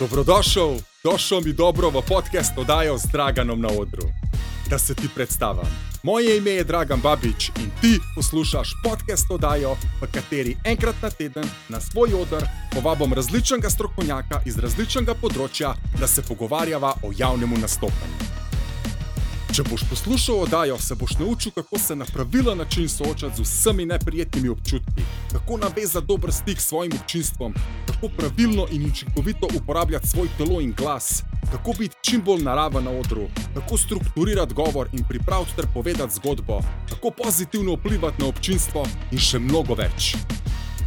Dobrodošel, došel mi dobro v podcast oddajo z Draganom na odru. Da se ti predstavim. Moje ime je Dragan Babič in ti poslušaš podcast oddajo, v kateri enkrat na teden na svoj odr povabim različnega strokovnjaka iz različnega področja, da se pogovarjava o javnem nastopanju. Če boš poslušal oddajo, se boš naučil, kako se na pravilen način soočati z vsemi neprijetnimi občutki, kako navezati dober stik s svojim občinstvom, kako pravilno in učinkovito uporabljati svoj telo in glas, kako biti čim bolj naraven na odru, kako strukturirati govor in pripraviti ter povedati zgodbo, kako pozitivno vplivati na občinstvo in še mnogo več.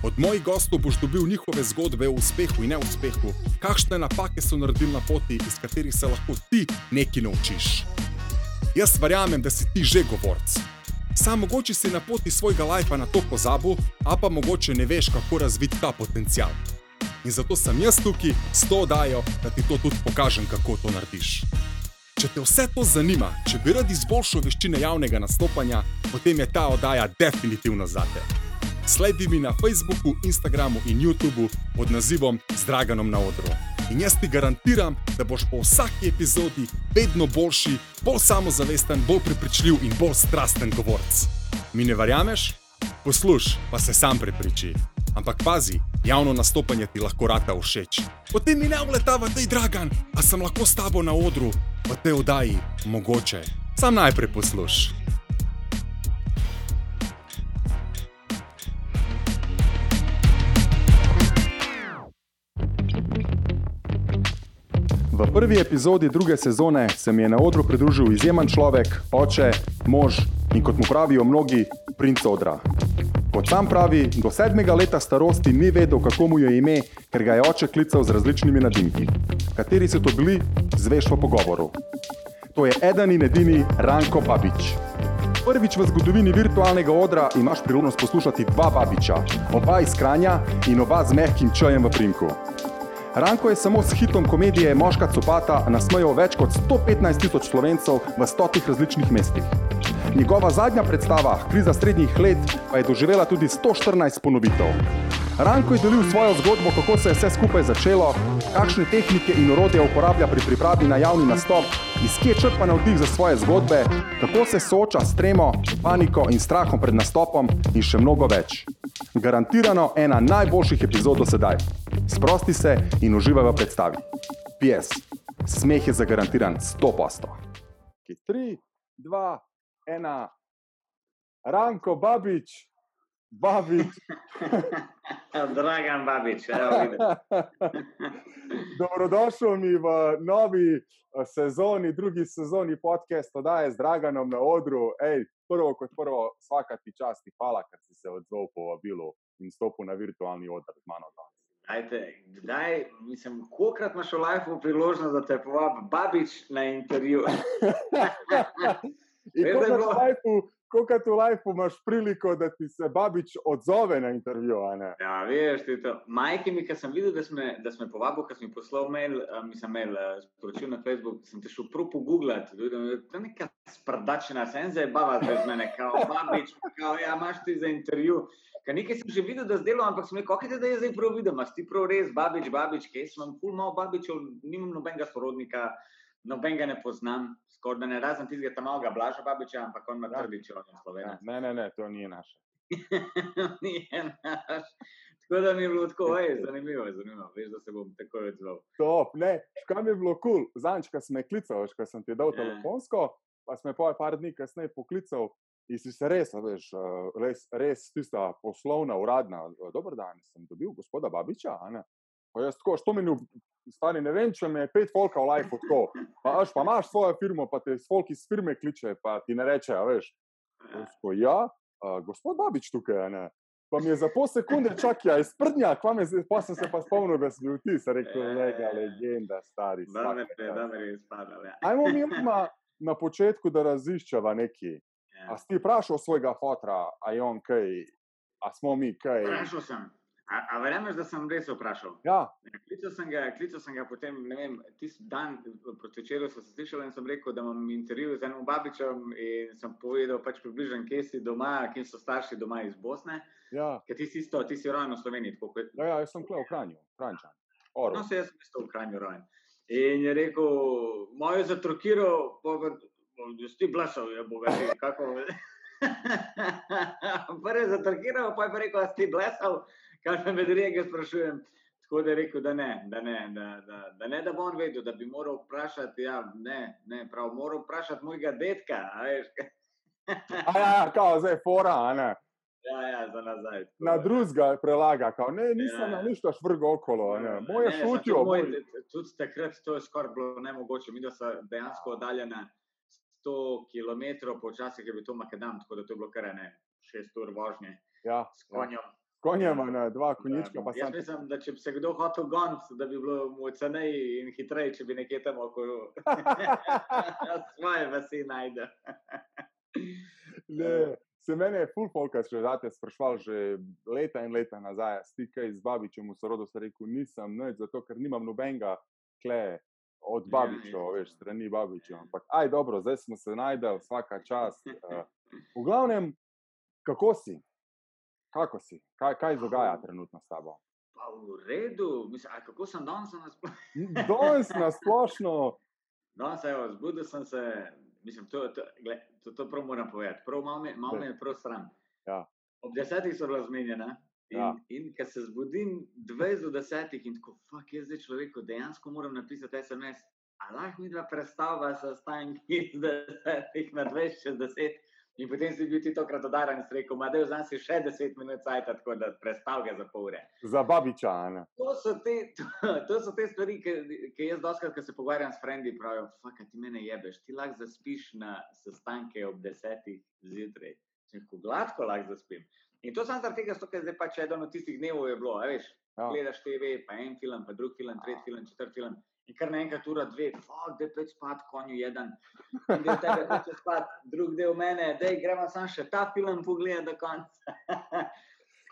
Od mojih gostov boš dobil njihove zgodbe o uspehu in neuspehu, kakšne napake so naredili na poti, iz katerih se lahko ti nekaj naučiš. Jaz verjamem, da si ti že govorc. Sam mogoče si na poti svojega lajfa na to pozabil, a pa mogoče ne veš, kako razviti ta potencial. In zato sem jaz tukaj s to oddajo, da ti to tudi pokažem, kako to narediš. Če te vse to zanima, če bi rad izboljšal veščine javnega nastopanja, potem je ta oddaja definitivno za te. Sledi mi na Facebooku, Instagramu in YouTubu pod nazivom Zdraganom na odru. In jaz ti garantiram, da boš po vsaki epizodi vedno boljši, bolj samozavesten, bolj prepričljiv in bolj strasten govorc. Mi ne verjameš? Posluš, pa se sam prepriči. Ampak pazi, javno nastopanje ti lahko rata všeč. Potem mi ne vletava, da je dragan, a sem lahko s tabo na odru, v tej oddaji, mogoče. Sam najprej posluš. V prvi epizodi druge sezone se mi je na odru pridružil izjemen človek, oče, mož in kot mu pravijo mnogi, princ odra. Kot sam pravi, do sedmega leta starosti ni vedel, kako mu je ime, ker ga je oče klical z različnimi nadimki. Kateri so to bili, zveš v pogovoru. To je eden in edini Ranko Babič. Prvič v zgodovini virtualnega odra imaš priložnost poslušati dva Babiča, oba iz Kranja in oba z mehkim čajem v prinku. Ranko je samo s hitom komedije Moška copata nasmejal več kot 115 tisoč slovencev v stotih različnih mestih. Njegova zadnja predstava, Kriza srednjih let, pa je doživela tudi 114 ponovitev. Ranko je delil svojo zgodbo, kako se je vse skupaj začelo, kakšne tehnike in orodje uporablja pri pripravi na javni nastop, iz kje črpa navdih za svoje zgodbe, kako se sooča s tremo, paniko in strahom pred nastopom in še mnogo več. Garantirano ena najboljših epizod do sedaj. Sprosti se in uživaj v predstavi. PS, smeh je zagarantiran 100%. 3, 2, 1, Ranko Babič, Babič. Dragan Babič, evo vidim. Dobrodošel mi v novi eh, sezoni, drugi sezoni podcasta, da je z Draganom na odru. Ej, prvo kot prvo, vsaka ti čast, hvala, ker si se odzval po vabilu in stopil na virtualni odr z mano. danes. Dajte, kdaj, mislim, kolikrat imaš v lifeu priložnost, da te povabi Babič na intervju? Kolikrat v lifeu- imaš priliko, da ti se Babič odzove na intervju? Ja, veš, ti to. Majki mi, ki sem videl, da smo, da smo povabil, ker sem mi poslal mail, uh, mislim, mail, uh, sporočil na Facebook, sem te šel prav pogooglati, da je to neka sprdačena senza je bava z mene, kao Babič, kao, ja, imaš ti za intervju. Ker nekaj sem že videl, da zdelo, ampak sem rekel, kako je, da je zdaj prav videl, imaš ti prav res, Babič, Babič, kaj sem imam ful malo Babičev, nimam nobenega sorodnika, nobenega ne poznam, skoraj da ne razen tistega tam malega Blaža Babiča, ampak on ima Ja. trdiče, on je slovenec. ne, ne, ne, to ni naše. Ni naš. Tako da mi je bilo tako, ej, zanimivo, zanimivo. Veš, da se bom takoj odzval. Top, ne, škam je bilo kul, cool. zanč, ko sem me klical, ko sem ti dal Ja. telefonsko, pa sem me pa par dni kasneje poklical in si se res, veš, res, res tista poslovna, uradna. eh, Dober dan, sem dobil gospoda Babiča, ne. Jaz tako, što meni, stari ne vem, če me je pet folka v life tako. Pa, veš, pa imaš svojo firmo, pa te folk iz firme kliče, pa ti ne reče, veš. Tako, ja, a, gospod Babič tukaj, ne. Pa mi je za pol sekunde čakal, iz prdnja, kva me zdaj, pa sem se pa spomnil, da si bil ti, sem rekel, Ja, lega, ja, ja. legenda, stari. Da me svaka je, čast." da me je izpadal. Ja. Ajmo mi odmah na početku, da raziščeva neki. Ja. A si ti vprašal svojega fotra, a je on kaj, a smo mi kaj? Vprašal sem. A, a verjameš, da sem res vprašal? Ja, Klical sem ga, klical sem ga potem, ne vem, tisti dan proti večeru so se slišali in sem rekel, da imam intervju z enim babičem in sem povedal pač približno, kje si doma, kje so starši doma iz Bosne. ja, Ker ti si isto, ti si rojen v Sloveniji, tako kot ja, ja jaz sem kle v Kranju, Krančan. Oro. No, se jaz sem isto v Kranju rojen. In je rekel, mojo zatrokiro, si ti blasal, je bo rekel, kako. Prvi je zatrkiral, pa je pa rekel, si ti blasal, kar me med rege sprašujem. Tako da je rekel, da ne, da ne, da, da, da ne, da bo on vedel, da bi moral vprašati, ja, ne, ne, prav, moral vprašati mojega detka, a veš. A ja, kao, zdaj fora, a ne. Ja, ja, za nazaj. tako Na da. drugega prelaga, kao, ne, nisem Ja, na ja. ništa švrgo okolo, ne. Moje Ne, samo šutijo, tudi takrat to je skoraj bilo nemogoče. Mi, da so dejansko oddaljena 100 km, počasih je bil to Makedam, tako da to je bilo kar ne 6 ur vožnje Ja, s ja. konjem. Konjem, a ne, dva konjička, pa Jaz sem. mislim, da če bi se kdo hotel goniti, da bi bilo mu ceneje in hitreje, če bi nekje tam okolo svoje vasi najde. Ne, se mene je full folka še zate sprašval že leta in leta nazaj, kaj z babičem v sorodu, sem rekel, nisem nič, zato ker nimam nobenega kle od Ja, babičev, ja. veš, strani babičev. Ampak, aj dobro, zdaj smo se najdel, vsaka čas. Uh, v glavnem, kako si? Kako si? Kaj, kaj dogaja trenutno s tabo? Pa v redu, mislim, kako sem danes na splošno? Danes na splošno, Danes, evo, zbudil sem se, mislim, to, to, gled, to, to prav moram povedati. Prav malo me, malo me je prav sram. Ja. Ob desetih so bila zmenjena. In, Ja. in ko se zbudim 20 do desetih in tako, fuck, jaz zdaj človeku dejansko moram napisati SMS. A lahko mi dva predstavlja sestanki z desetih na 20 čez 10. In potem si bil ti tokrat odaran in si rekel, da je vzam si še 10 minut cajt, tako da predstavlja za pol ure. za babiča, ne. To so te, to, to so te stvari, ki jaz doskrat, ko se pogovarjam s frendi, pravijo, fuck, ti mene jebeš, ti lahko zaspiš na sestanke ob desetih zjutraj. Če ko gladko lahko zaspim. In to sem zaradi tega, ker zdaj pač eden od tistih dnevov je bilo, a veš, Ja. gledaš TV, pa en film, pa drug film, tretji film, četrti film. In kar naenkrat ura dve, fuck, da je spat, konju jeden. In del tebe hoče spat, drug del mene, da gremo sam še ta film pogledati do konca.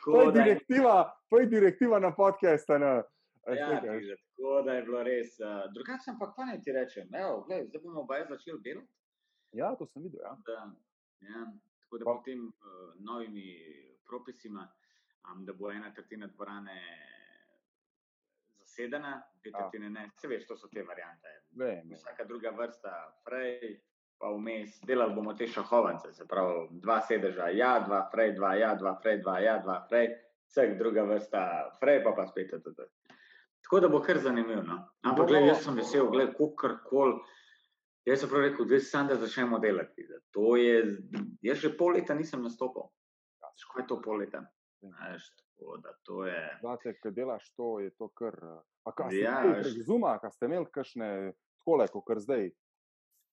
To je direktiva, to je direktiva na podcast, a ne. A Ja, pizda, tako da je bilo res. Uh, drugače sem pa kaj ti rečem. Evo, glej, zdaj bomo oba začeli delati. Ja, to sem videl, ja. Da, ja, tako da Pa- po tem uh, novimi propisima, um, da bo ena tretjina dvorane zasedena, dve Ja. tretjine ne. Se veš, to so te variante. Vem. Vsaka druga vrsta, frej, pa vmes, delali bomo te šahovance, se pravi, dva sedeža, ja, dva, frej, dva, ja, dva, frej, dva, ja, dva, frej, vsak druga vrsta, frej, pa pa spet. td. Tako da bo kar zanimivo. No? Ampak, gledaj, jaz sem vesel, gledaj, kar koli. Jaz sem prav rekel, da sem da začnemo delati. To je, jaz že pol leta nisem nastopil. Škoda je to pol leta. Ja. Veš, tako da to je. Znate, ko delaš to, je to kar. eh, A kaj ste Ja, imeli prek Zuma, kaj ste imeli kakšne takole, kot kar zdaj?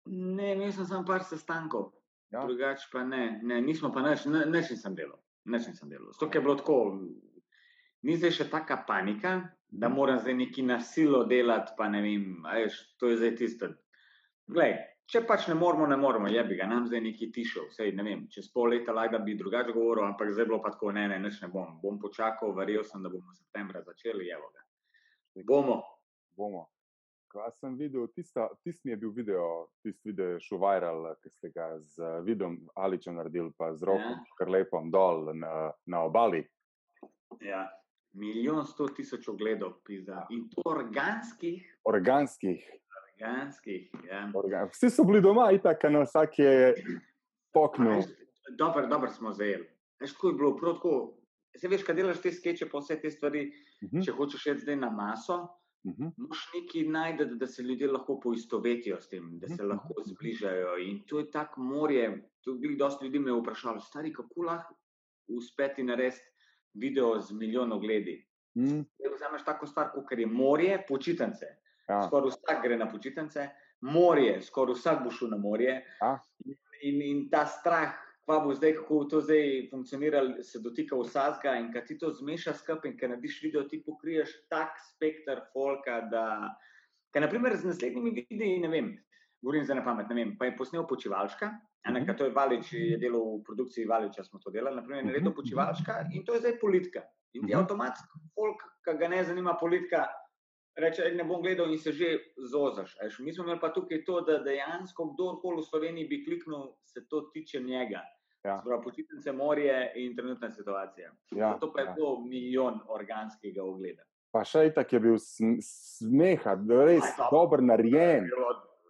Ne, imel sem samo par sestankov. Ja. Drugače pa ne, ne, nismo pa nič, ne- nič nisem delal. Nič nisem delal. Zato je bilo tako, ni zdaj še taka panika, da moram zdaj neki nasilo delati, pa ne vem, a veš, to je zdaj tisto. Glej, če pač ne moramo, ne moramo, je bi ga, nam zdaj neki tišel, vsej ne vem, čez pol leta lahko da bi drugače govoril, ampak zdaj bilo pa tako, ne, ne, nič ne bom. Bom počakal, verjel sem, da bomo septembra začeli, evo ga. Bomo. Bomo. Kaj sem videl, tista, tisti mi je bil video, tisti video je šel viral, ki ste ga z vidom Aličem naredili, pa z rokom, Ja. kar lepom dol na, na obali. Ja. Milijon sto tisoč ogledov, pizza. In to organskih, Organskih. Organskih. Ja. Organ. Vsi so bili doma, itak, na vsak je poknil. Dobro, dobro smo zajeli. Veš, tako je bilo, prav tako. Se veš, kaj delaš te skeče, pa vse te stvari, Mhm, če hočeš iti zdaj na maso, mhm. moš nekaj najti, da se ljudje lahko poistovetijo s tem, da se Mhm, lahko mhm. zbližajo. In to je tako morje. Tu bi dosti ljudi me vprašalo, stari, kako lahko uspeti narediti video z milijon ogledi. Mm, Zdaj vzameš tako stvar, kot je morje, počitnice. Ja. Skoraj vsak gre na počitnice, morje, skoraj vsak bo šel na morje. Ja. In, in ta strah, kva bo zdaj, kako bo to zdaj funkcioniralo, se dotika vsakega. In kad ti to zmešaš skupaj in kad narediš video, ti pokriješ tak spektr folka, da. Ker, naprimer, z naslednjimi videi, ne vem, govorim za na pamet, ne vem, pa je posnel počivalčka. Ena, Mhm. to je Valič, je delal v produkciji Valiča, smo to delali, naprimer, Mhm, naredil počivalčka in to je zdaj politika. In ti Mhm. avtomatsko, folk, ki ga ne zanima politika, reče, "Ej, ne bom gledal in se že zozaš. a veš. Mi smo imeli pa tukaj to, da dejansko kdorkoli v Sloveniji bi kliknil, se to tiče njega. Ja. Sprav, počitnice, morje in trenutna situacija. Ja, Zato pa je ja. bilo milijon organskega ogleda. Pa še itak je bil smeha, res dober narejen.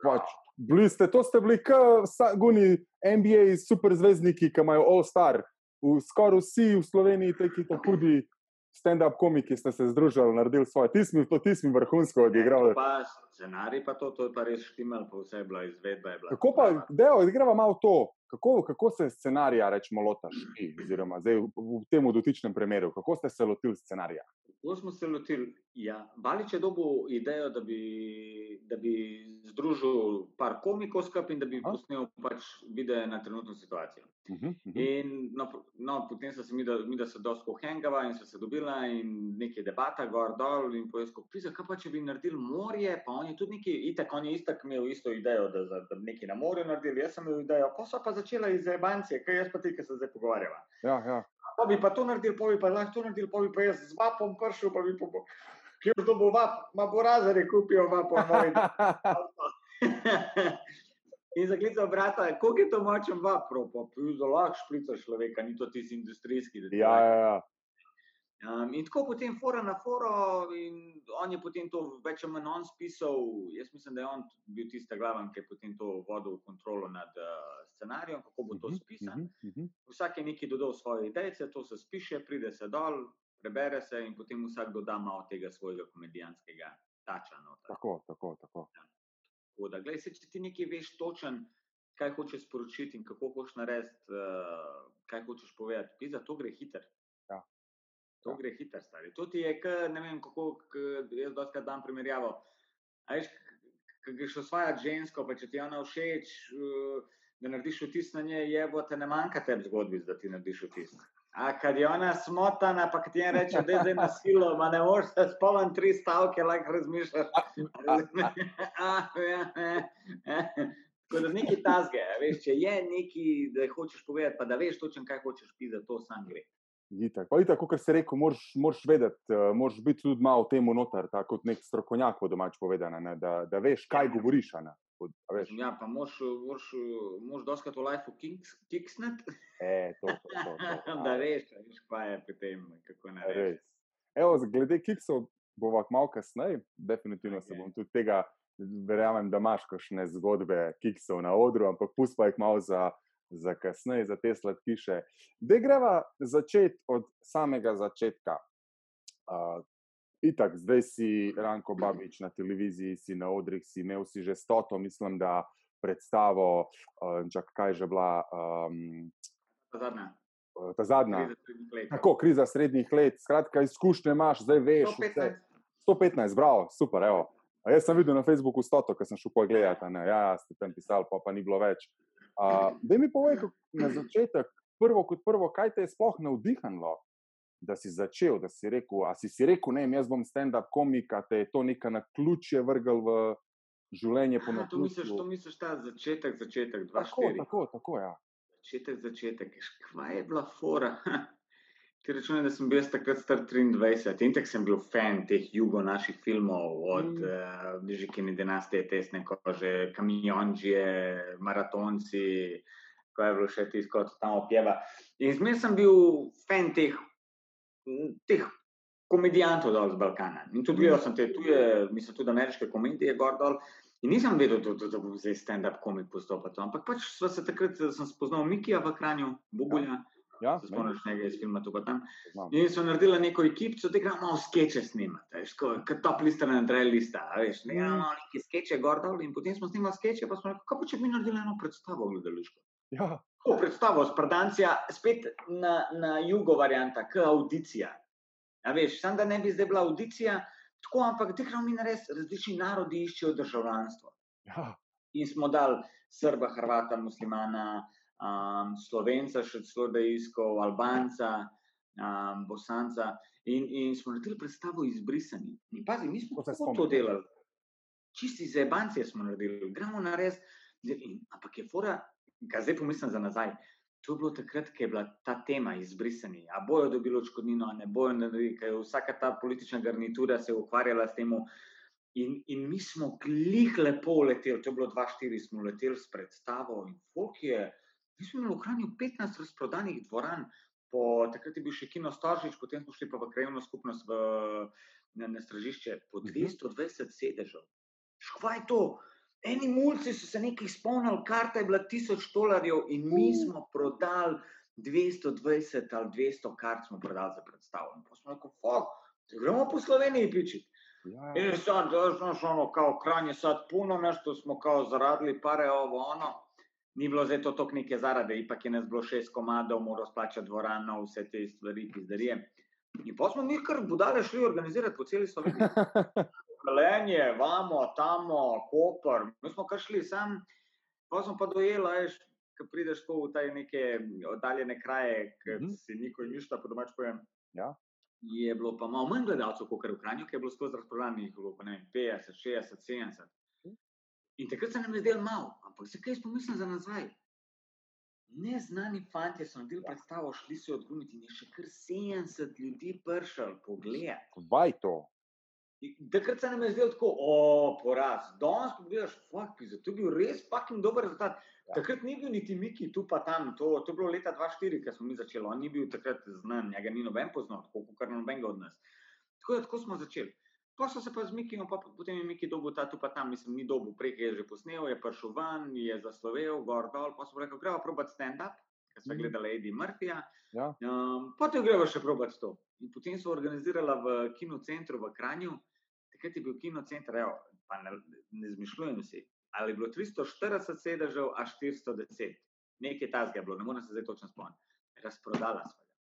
Pač, bili ste, to ste bili, kot guni NBA superzvezdniki, ki imajo All Star. Skoraj vsi v Sloveniji, ki so hudi stand-up komiki, ste se združili, naredili svoje. Ti smo to, ti smo vrhunsko odigrali. Scenarij, pa to, to je pa res štimal, pa vse je bila izvedba. Je bila kako pa, da odigrava malo to? Kako, kako se scenarija, rečemo, lotaš, oziroma zdaj v, tem dotičnem primeru, kako ste se lotili scenarija? Kako smo se lotili? Ja, Balič je dobil idejo, da bi, da bi združil par komikov skupaj in da bi posnel pač videe na trenutno situacijo. Uh -huh, uh -huh. In no, no, potem so se mi, da, mi, da so dosto hengava in so se dobila in nekaj debata, gor dol in poiskal, pisa, kaj pa če bi naredili morje, pa on je tudi neki, itak, on je istak imel isto idejo, da, da, da bi nekaj na morju naredili, jaz sem imel idejo, pa so pa začela iz Ebancije, kaj jaz pa ti, ki se zdaj pogovarjava. Ja, ja pa bi pa to naredil, pa bi pa lahko to naredil, pa bi pa jaz z vapom prišel, pa bi pa bo, kjer to bo vap, ma bo razare kupijo vapo moj. In zaklical brata, koliko je to močen vap, pa je zelo lahko šplica človeka, ni to tisti industrijski. Ja, ja, ja. Um, in tako potem fora na foro, in on je potem to več ali manj on spisal. Jaz mislim, da je on bil tisti glaven, ki je potem to vodil kontrolo nad uh, scenarijem, kako bo to spisano. Uh -huh. Vsak je nekaj dodal svoje ideje, to se spiše, pride se dol, prebere se in potem vsak doda malo tega svojega komedijanskega tača. Tako, tako, tako. Ja. tako da, gledaj, se, če ti nekaj veš točen, kaj hočeš sporočiti in kako hočeš narediti, uh, kaj hočeš povedati, pisa, to gre hitro. To ja. gre hitro, stari. To ti je, k, ne vem, kako jaz doskrat dan primerjavo. Ajš, ki greš osvajati žensko, pa če ti ona všeč, uh, da narediš vtis na njej, je bo te ne manjka te zgodbi, da ti narediš vtis. A kad je ona smotana, pa ti je reče, da je zdaj na silo, ma ne moreš se spomniti tri stavke, lahko razmišljaš. Tako da neki tazge, veš, če je neki, da hočeš povedati, pa da veš točno, kaj hočeš pisati, to sam gre. Itak. Pa itak, kot se reče, moraš, moraš vedeti, uh, moraš biti tudi malo temu noter, tako kot nek strokovnjak, po domač povedano, da, da veš, kaj govoriš. Pod, ja, pa moš, moš, moš doskrat v lifeu kiksnet. E, to, to, to, to, da veš, veš, kaj je pri tem, kako ne veš. Evo, glede kiksov, bova malo kasneje, definitivno okay. se bom tudi tega, verjamem, da imaš kakšne zgodbe kiksov na odru, ampak pusti pa jih malo za za kasneje, za te sladkiše. Da greva začeti od samega začetka. Uh, itak, zdaj si Ranko Babič na televiziji, si na odrih, si imel si že stoto, mislim, da predstavo, uh, čak, kaj že bila. Um, ta zadnja. Ta zadnja. Tako, kriza srednjih let. Skratka, izkušnje imaš, zdaj veš. 115. 115, bravo, super. Evo. A jaz sem videl na Facebooku stoto, ker sem šel pogledati. Ja, ste tam pisali, pa, pa ni bilo več. Da mi povej, na začetek, prvo kot prvo, kaj te je sploh navdihnilo, da si začel, da si rekel, a si, si rekel, ne, jaz bom stand-up komik, te je to neka na ključje vrgel v življenje po noči. To misliš, to misliš ta začetek, začetek, dva tako, tako, tako, ja. Začetek, začetek, kva je bila fora. Ti računaj, da sem bil takrat star 23 in tako sem bil fan teh jugo naših filmov, od mm. uh, Žikine dinastije, Tesne kože, Kamionžije, Maratonci, ko je bilo še tisto, kot tam opjeva. In zmer sem bil fan teh, teh komedijantov dol z Balkana. In tudi gledal sem te tuje, mislim, tudi ameriške komedije gor dol. In nisem vedel, da, da, da bom zdaj stand-up komik postopal. Ampak pač sem se takrat spoznal Mikija v Kranju, Bubulja. Ja. Ja, Spomniš nekaj iz filma tu pa tam. Znam. In so naredili neko ekipo, da gremo malo skeče snimati, kot top lista na trail lista. Veš, ne, mm. neki skeče gordol in potem smo snimali skeče, pa smo rekli, kako če bi naredili eno predstavo gledališko. Ja. To predstavo s Pradancija, spet na, na jugo varianta, k audicija. Ja, veš, sam da ne bi zdaj bila audicija, tako, ampak tekmo mi res različni narodi iščejo državljanstvo. Ja. In smo dali Srba, Hrvata, muslimana, um, Slovenca, še celo da iskal Albanca, um, Bosanca. In, in smo naredili predstavo izbrisani. In pazi, mi smo tako to delali. Čisti za Ebance smo naredili, gremo na res. Ampak je fora, kaj zdaj pomislim za nazaj. To je bilo takrat, ko je bila ta tema izbrisani. A bojo dobili odškodnino, a ne bojo, ker je vsaka ta politična garnitura se ukvarjala s tem. In, in mi smo glih lepo leteli, to je bilo 2-4, smo leteli s predstavo in folk je. Mi smo imeli v Kranju 15 razprodanih dvoran po takrat je bil še Kino Storžič, potem smo šli pa v krajovno skupnost v, na, na stražišče po 220 sedežev. Škvaj to? Eni mulci so se nekaj spomnili, karta je bila 1000 dolarjev in mi smo prodali 220 ali 200 kart smo prodali za predstavo. In pa smo rekli, fuck, gremo po Sloveniji pičiti. Ja, In sad, znaš, ono, kao kranje sad puno nešto smo kao zaradili pare ovo ono. Ni bilo zdaj to toliko neke zarade, ipak je nas bilo šest komadov, moral splačati dvorano, vse te stvari, pizdarije. In pa smo mi kar budale šli organizirati po celi Sloveniji. Velenje, vamo, tamo, Koper, mi smo kar šli sam, pa smo pa dojeli, veš, ko prideš tako v te neke oddaljene kraje, ker Mhm. si nikoli ništa, po domač povem. Ja. Je bilo pa malo manj gledalcev, kot v Kranju, ki je bilo skozi je bilo pa ne vem, 50, 60, 70. In takrat se nam je zdelo malo, ampak zakaj jaz pomislim za nazaj? Neznani fanti so naredili predstavo, šli so jo odgumiti in je še kar 70 ljudi pršal, pogled. Vaj to. Takrat se nam je zdelo tako, o, poraz. Danes pa gledaš, fuck, to je bil res fucking dober rezultat. Ja. Takrat ni bil niti Miki tu pa tam, to, to je bilo leta 2004, ko smo mi začeli, on ni bil takrat znan, njega ni noben poznal, tako kot kar nobenega od nas. Tako da tako smo začeli. Pa so se pa z Mikijem, pa potem je Miki dobil ta tu pa tam, mislim, ni dobil, prej je že posnel, je prišel van, je zaslovel, gor dol, pa so rekli, gremo probati stand-up, ker smo Mhm. gledali Eddie Murphyja. Ja. Um, potem gremo še probati to. In potem so organizirala v kinocentru v Kranju, takrat je bil kinocenter, evo, pa ne, ne zmišljujem si, ali je bilo 340 sedežev, a 410. Nekaj tasga je bilo, ne morem se zdaj točno spomniti. Razprodala sva ga.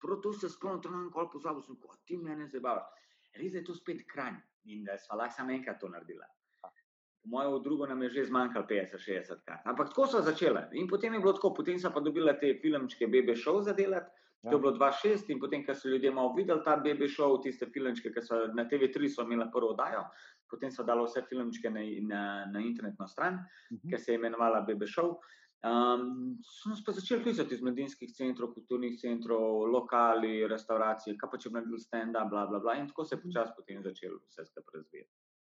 Prav to se spomnim, to nam kol pozabil, sem kot ti mene zabavaš. Res je to spet kranj in da sva lahko samo enkrat to naredila. Po mojem, v drugo nam je že zmanjkalo 50-60 kart. Ampak tako so začele. In potem je bilo tako, potem so pa dobila te filmčke BB show za delati. Ja. To je bilo 2006 in potem, ko so ljudje malo videli ta BB show, tiste filmčke, ki so na TV3 so imela prvo oddajo, potem so dali vse filmčke na, na, na internetno stran, Mhm. ki se je imenovala BB show. Um, so nas pa začeli klicati iz medijskih centrov, kulturnih centrov, lokali, restauracij, kaj pa če bi naredili stand-up, bla, bla, bla. In tako se je počasi potem začelo vse skupaj razvijati.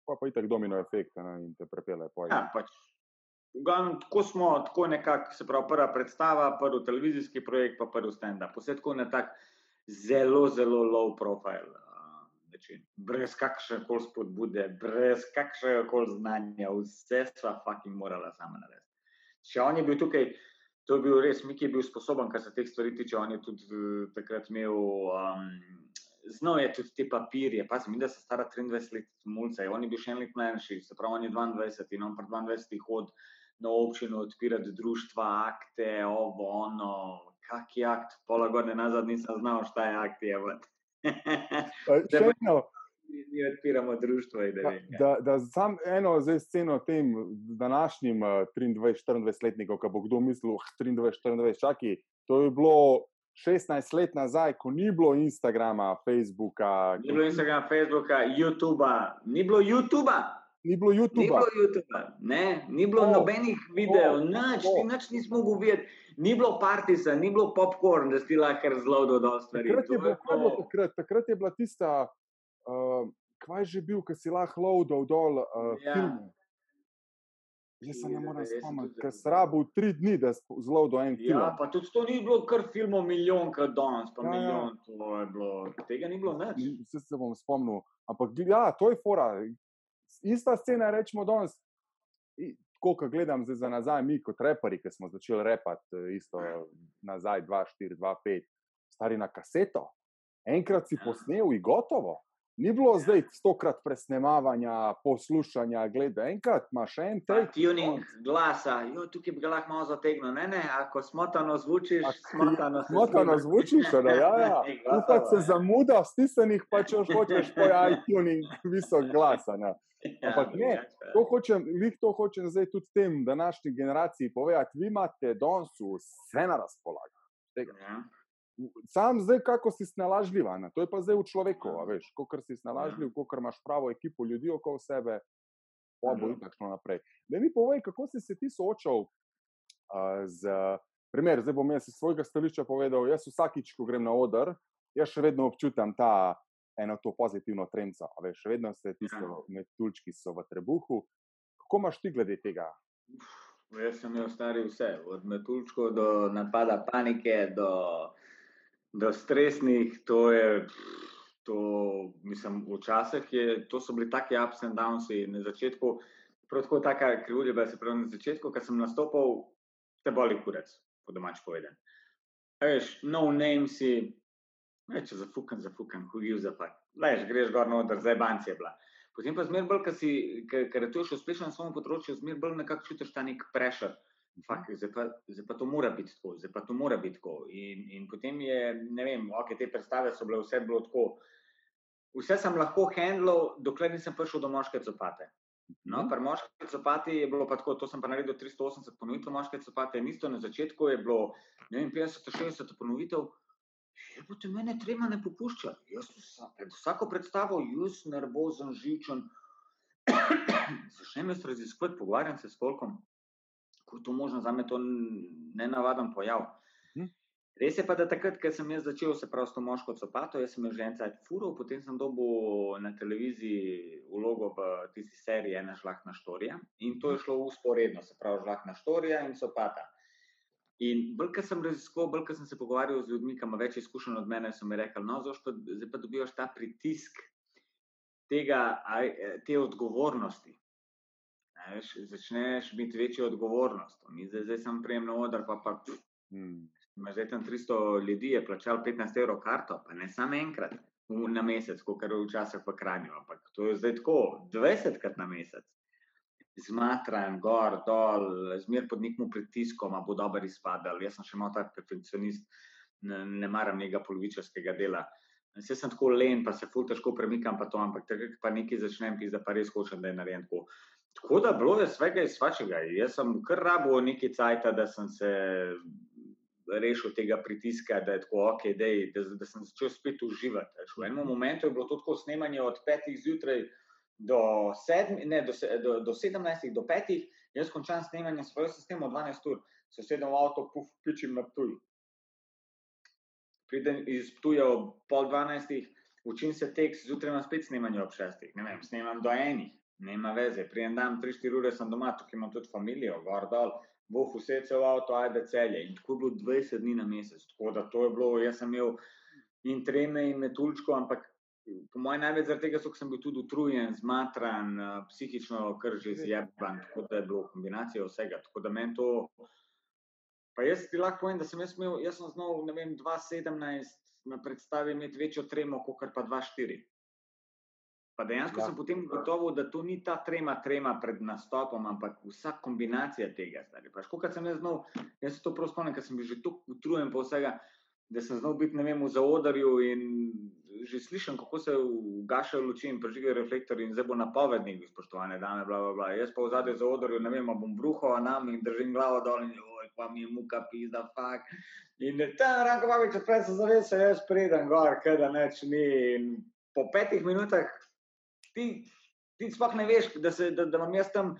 Pa pa itak domino efekt ne, in te prepele. pol. Ja, pač. v glavnem, Tako smo, tako nekako, se pravi, prva predstava, prvi televizijski projekt, pa prvi stand-up. Vse tako na tak zelo, zelo low profile. uh, način. Brez kakršne koli spodbude, brez kakršnega koli znanja, vse sva fucking morala sama narediti. Če on je bil tukaj, to je bil res, Miki je bil sposoben, kar se teh stvari tiče. On je tudi uh, takrat imel, um, znal je tudi te papirje. Pa sem videl, da se stara 23 let mulca, on je bil še en let mlajši, se pravi, on je 22 in on pri 22 hod na občino odpirati društva, akte, ovo, ono, kak je akt, pola godine nazad nisem znal, šta je akt je. Eh, Še eno, Mi odpiramo društvo da da, vem. ja. da, da sam eno zdaj sceno tem današnjim eh, 23-24-letnikom, ki bo kdo mislil, "Ah, 23-24, čaki, to je bilo 16 let nazaj, ko ni bilo Instagrama, Facebooka, Ni bilo Instagrama, Facebooka, YouTuba, ni bilo YouTuba. ni bilo Ni YouTuba. bilo YouTuba, ne, ni bilo To, nobenih videov, to, nič, to. ti nič nismo mogli videti, ni bilo partisa, ni bilo popkorn, da si lahko razložil do stvari. Takrat To je, bilo, bilo- takrat? takrat je bila tista, uh, kaj je že bil, ki si lahko loadal dol uh, Ja. filme. Jaz se ne Jaz morem sem spomniti, ker si rabil tri dni, da si zloadal en film. Ja, pa tudi to ni bilo kar filmov milijonkrat danes, pa Ja, ja. milijon, to je bilo, tega ni bilo nič. Vse se bom spomnil. Ampak ja, to je fora. Ista scena, rečemo danes. Tako, ko gledam zdaj za nazaj, mi kot reperi, ki smo začeli repati, eh, isto nazaj, 2-4, 2-5, stari na kaseto. Enkrat si Ja. posnel in gotovo. Ni bilo zdaj stokrat presnemavanja, poslušanja, gledaj, enkrat imaš en take. tuning glasa, jo, tukaj bi ga lahko malo zategnil. Ne, ne, ako smotano zvučiš, A, smotano Smotano zvuči. zvučiš, da ja, ja. Pa gotovo, se ja. zamuda, stisnenih pa če hočeš po iTuning visok glas. a Ne. Ja, Ampak ne, drugače, To hočem, to hočem zdaj tudi tem današnji generaciji povedati. Vi imate danes vse na razpolago. Tega. Ja. Sam zdaj, kako si snalažljiva, ne? to je pa zdaj v človeku, a veš, kolikor si snalažljiv, kolikor imaš pravo ekipo ljudi okoli sebe, pa bo Mhm. in tako naprej. Da mi povej, kako si se ti soočal uh, z, primer, zdaj bom jaz iz svojega stališča povedal, jaz vsakič, ko grem na oder, jaz še vedno občutam ta eno to pozitivno trenco, veš, vedno se tiste Ja. metulčki so v trebuhu. Kako imaš ti glede tega? Jaz sem imel stari vse, od metulčkov do napada panike, do do stresnih, to je. To, mislim, včasih je, to so bili taki ups and downs. Na začetku, prav tako taka krivulja, se pravi, na začetku, ko sem nastopil, te boli kurec, po domač povedan. Veš, no name si, več zafukan, zafukan, hujiv zapad. Veš, greš gor na odr, zdaj banci je bila. Potem pa zmer bolj, ker je to še uspešno na svojem področju, zmer bolj nekako čutiš ta nek prešer. Fak, zdaj, pa, zdaj pa to mora biti tako, zdaj pa to mora biti tako. In, in potem je, ne vem, ok, te predstave so bile vse bilo tako. Vse sem lahko handlal, dokler nisem prišel do moške copate. No, pri moški copati je bilo pa tako, to sem pa naredil 380 ponovitev moške copate, in isto na začetku je bilo, ne vem, 50-60 ponovitev. Je pa te mene trema ne popušča. Jaz sem pred vsako predstavo, jaz nervozen, živčen. Začnem jaz raziskovati, pogovarjam se s je to možno, za me to ne navaden pojav. Hm. Res je pa, da takrat, ko sem jaz začel se prav s to moško copato, jaz sem že en cajt furo, potem sem dobil na televiziji vlogo v tisti seriji Ena žlahna štorija in to je šlo usporedno, se pravi žlahna štorija in copata. In bolj, ko sem raziskoval, bolj, ko sem se pogovarjal z ljudmi, ki ima več izkušenj od mene, so mi rekli, no, pa, zdaj pa dobivaš ta pritisk tega, te odgovornosti. Veš, začneš biti večjo odgovornost. Mi zdaj, zdaj sem prijem na oder, pa pa. Hmm. Zdaj tam 300 ljudi je plačal 15 evrov karto, pa ne samo enkrat na mesec, kot je včasih v Kranju, ampak to je zdaj tako, 20 krat na mesec. Zmatran, gor, dol, zmer pod nekim pritiskom, bo dober izpadal. Jaz sem še malo tak perfekcionist, ne, ne maram njega polovičarskega dela. Jaz sem tako len, pa se ful težko premikam, pa to, ampak takrat pa nekaj začnem, pisa, pa res hočem, da je narejen tako. Tako da bilo je svega iz svačega. Jaz sem kar rabo nekaj cajt, da sem se rešil tega pritiska, da je tako ok, dej, da, da sem začel spet uživati. V enem momentu je bilo to tako snemanje od 5 zjutraj do, sedm, ne, do, do, do 17, do 5, jaz končam snemanje svojega sistema 12 ur, se sedem v avto, puf, pičim na tuj. Pridem iz tuja ob pol 12, učim se tekst, zjutraj imam spet snemanje ob 6, ne vem, snemam do enih ne ima veze. Prijem dan, 3-4 ure sem doma, tukaj imam tudi družino, gor dol, boh vse cel avto, ajde celje. In tako je bilo 20 dni na mesec. Tako da to je bilo, jaz sem imel in treme in metulčko, ampak po mojem največ zaradi tega, ker sem bil tudi utrujen, zmatran, psihično kar že zjeban, tako da je bilo kombinacija vsega. Tako da meni to. Pa jaz ti lahko povem, da sem jaz imel, jaz sem znal, ne vem, 2017 na predstavi imeti večjo tremo, kot pa 2004. Pa dejansko ja. sem potem ugotovil, da to ni ta trema, trema pred nastopom, ampak vsa kombinacija tega. Kot sem jaz znal, jaz se to prav spomnim, ker sem bil že tako utrujen po vsega, da sem znal biti vem, v zaodrju in že slišim, kako se ugašajo luči in prižigajo reflektorji in zdaj bo napovednik, spoštovane dame, bla, bla, bla. Jaz pa v zadnjem zaodrju, ne vem, bom bruhal nam in držim glavo dol in oj, pa mi je muka, pizda, fak. In tam, ranko, babi, če prej se zavese, jaz pridem gor, kaj da neč ni. In po petih minutah ti, ti sploh ne veš, da, se, da, da imam jaz tam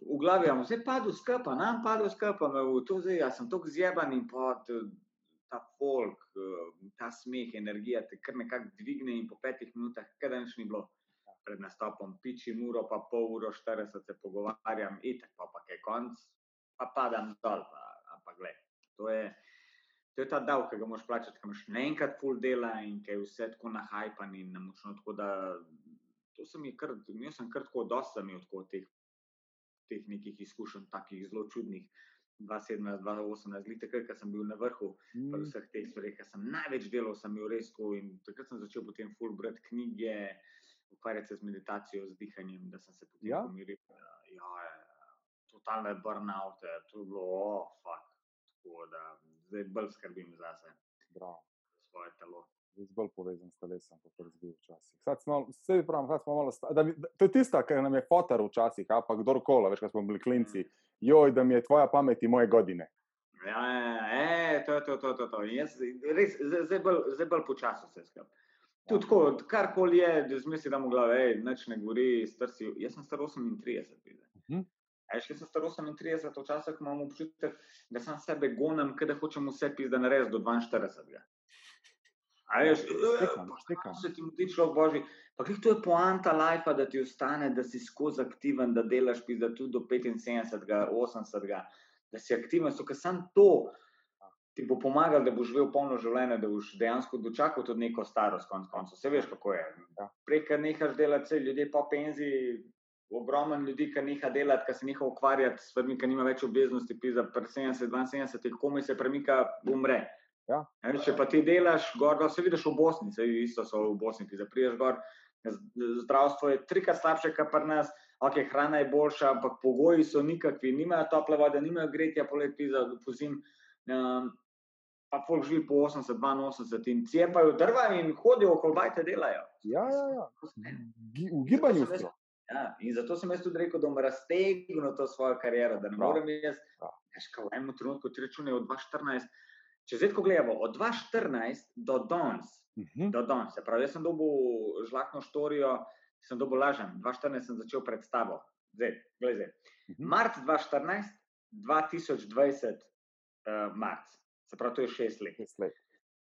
v glavi, da je padel skapa, nam padel skapa, me v to zdaj, jaz sem tako zjeban in pot. Ta folk, ta smeh, energija te kar nekako dvigne, in po petih minutah, kaj da nič ni bilo pred nastopom, piči uro, pa pol uro, 40 se pogovarjam, in tako pa je konc, pa padam dol. Pa, pa gled, to, je, to je ta davek, ki ga moš plačati, ki imaš naenkrat full dela in ki je vse tako nahajpan in namočno, tako da to sem jih kar, jaz sem kar tako, dosta imel tako teh, teh nekih izkušenj, takih zelo čudnih. 2017, 2018, glede takrat, ko sem bil na vrhu mm. vseh teh stvari, ki sem največ delal, sem bil res tako. In takrat sem začel potem full brati knjige, ukvarjati se z meditacijo, z dihanjem, da sem se potem ja. pomiril. Ja, ja, totalne burnout, to je bilo, oh, fuck. Tako da zdaj bolj skrbim za sebe, za svoje telo jaz bolj povezan s telesom, kot razvijam včasih. Vse pravim, da smo malo stari. To je tista, kar nam je fotor včasih, pa kdorkoli, veš, kaj smo bili klinci. Joj, da mi je tvoja pamet in moje godine. Ja, e, to je to, to, to, to. Jaz, res, zdaj bolj, bolj počasi vse skupaj. Tudi tako, karkoli je, da zmisli, da mu glave, hej, neč ne gori, strsi. Jaz sem star 38, videl. Uh -huh. Aj, še sem star 38, včasih imam občutek, da sem sebe gonem, da hočem vse pis, da naredim do 42. Veš, stekam. Se ti mudi človek božji. Pa kaj to je poanta life, da ti ostane, da si skozi aktiven, da delaš pizda tudi do 75, 80, da si aktiven, so ker sam to ti bo pomagal, da boš živel polno življenje, da boš dejansko dočakal tudi neko starost, konc koncev. Vse veš, kako je. Ja. Prej, kar nehaš delati, se ljudje po penziji, ogromno ljudi, ki neha delati, ki se neha ukvarjati s stvarmi, ki nima več obveznosti, pisa pri 70, 72, komaj se premika, umre. Ja. Ja, če pa ti delaš, gor, se vidiš v Bosni, se isto so v Bosni, ti zapriješ gor. Zdravstvo je trikrat slabše, kot pri nas, ok, hrana je boljša, ampak pogoji so nikakvi, nimajo tople vode, nimajo gretja, polet pisa, pozim. Um, pa folk živi po 80, 82 in cepajo drva in hodijo okoli bajte delajo. Ja, ja, ja. Gi- V gibanju Zato. Ja, in zato sem jaz tudi rekel, da bom raztegnil to svojo kariero, da ne morem jaz. Veš, kaj, v enem trenutku ti računajo od 2014. Če zdaj tako gledamo, od 2014 do danes, Mhm. do danes, se pravi, jaz sem dobil žlahtno štorijo, sem dobil lažem. 2014 sem začel predstavo. Zdaj, glej zdaj. Mhm. Marc 2014, 2020, uh, marc. Se pravi, to je šest let. Šest let.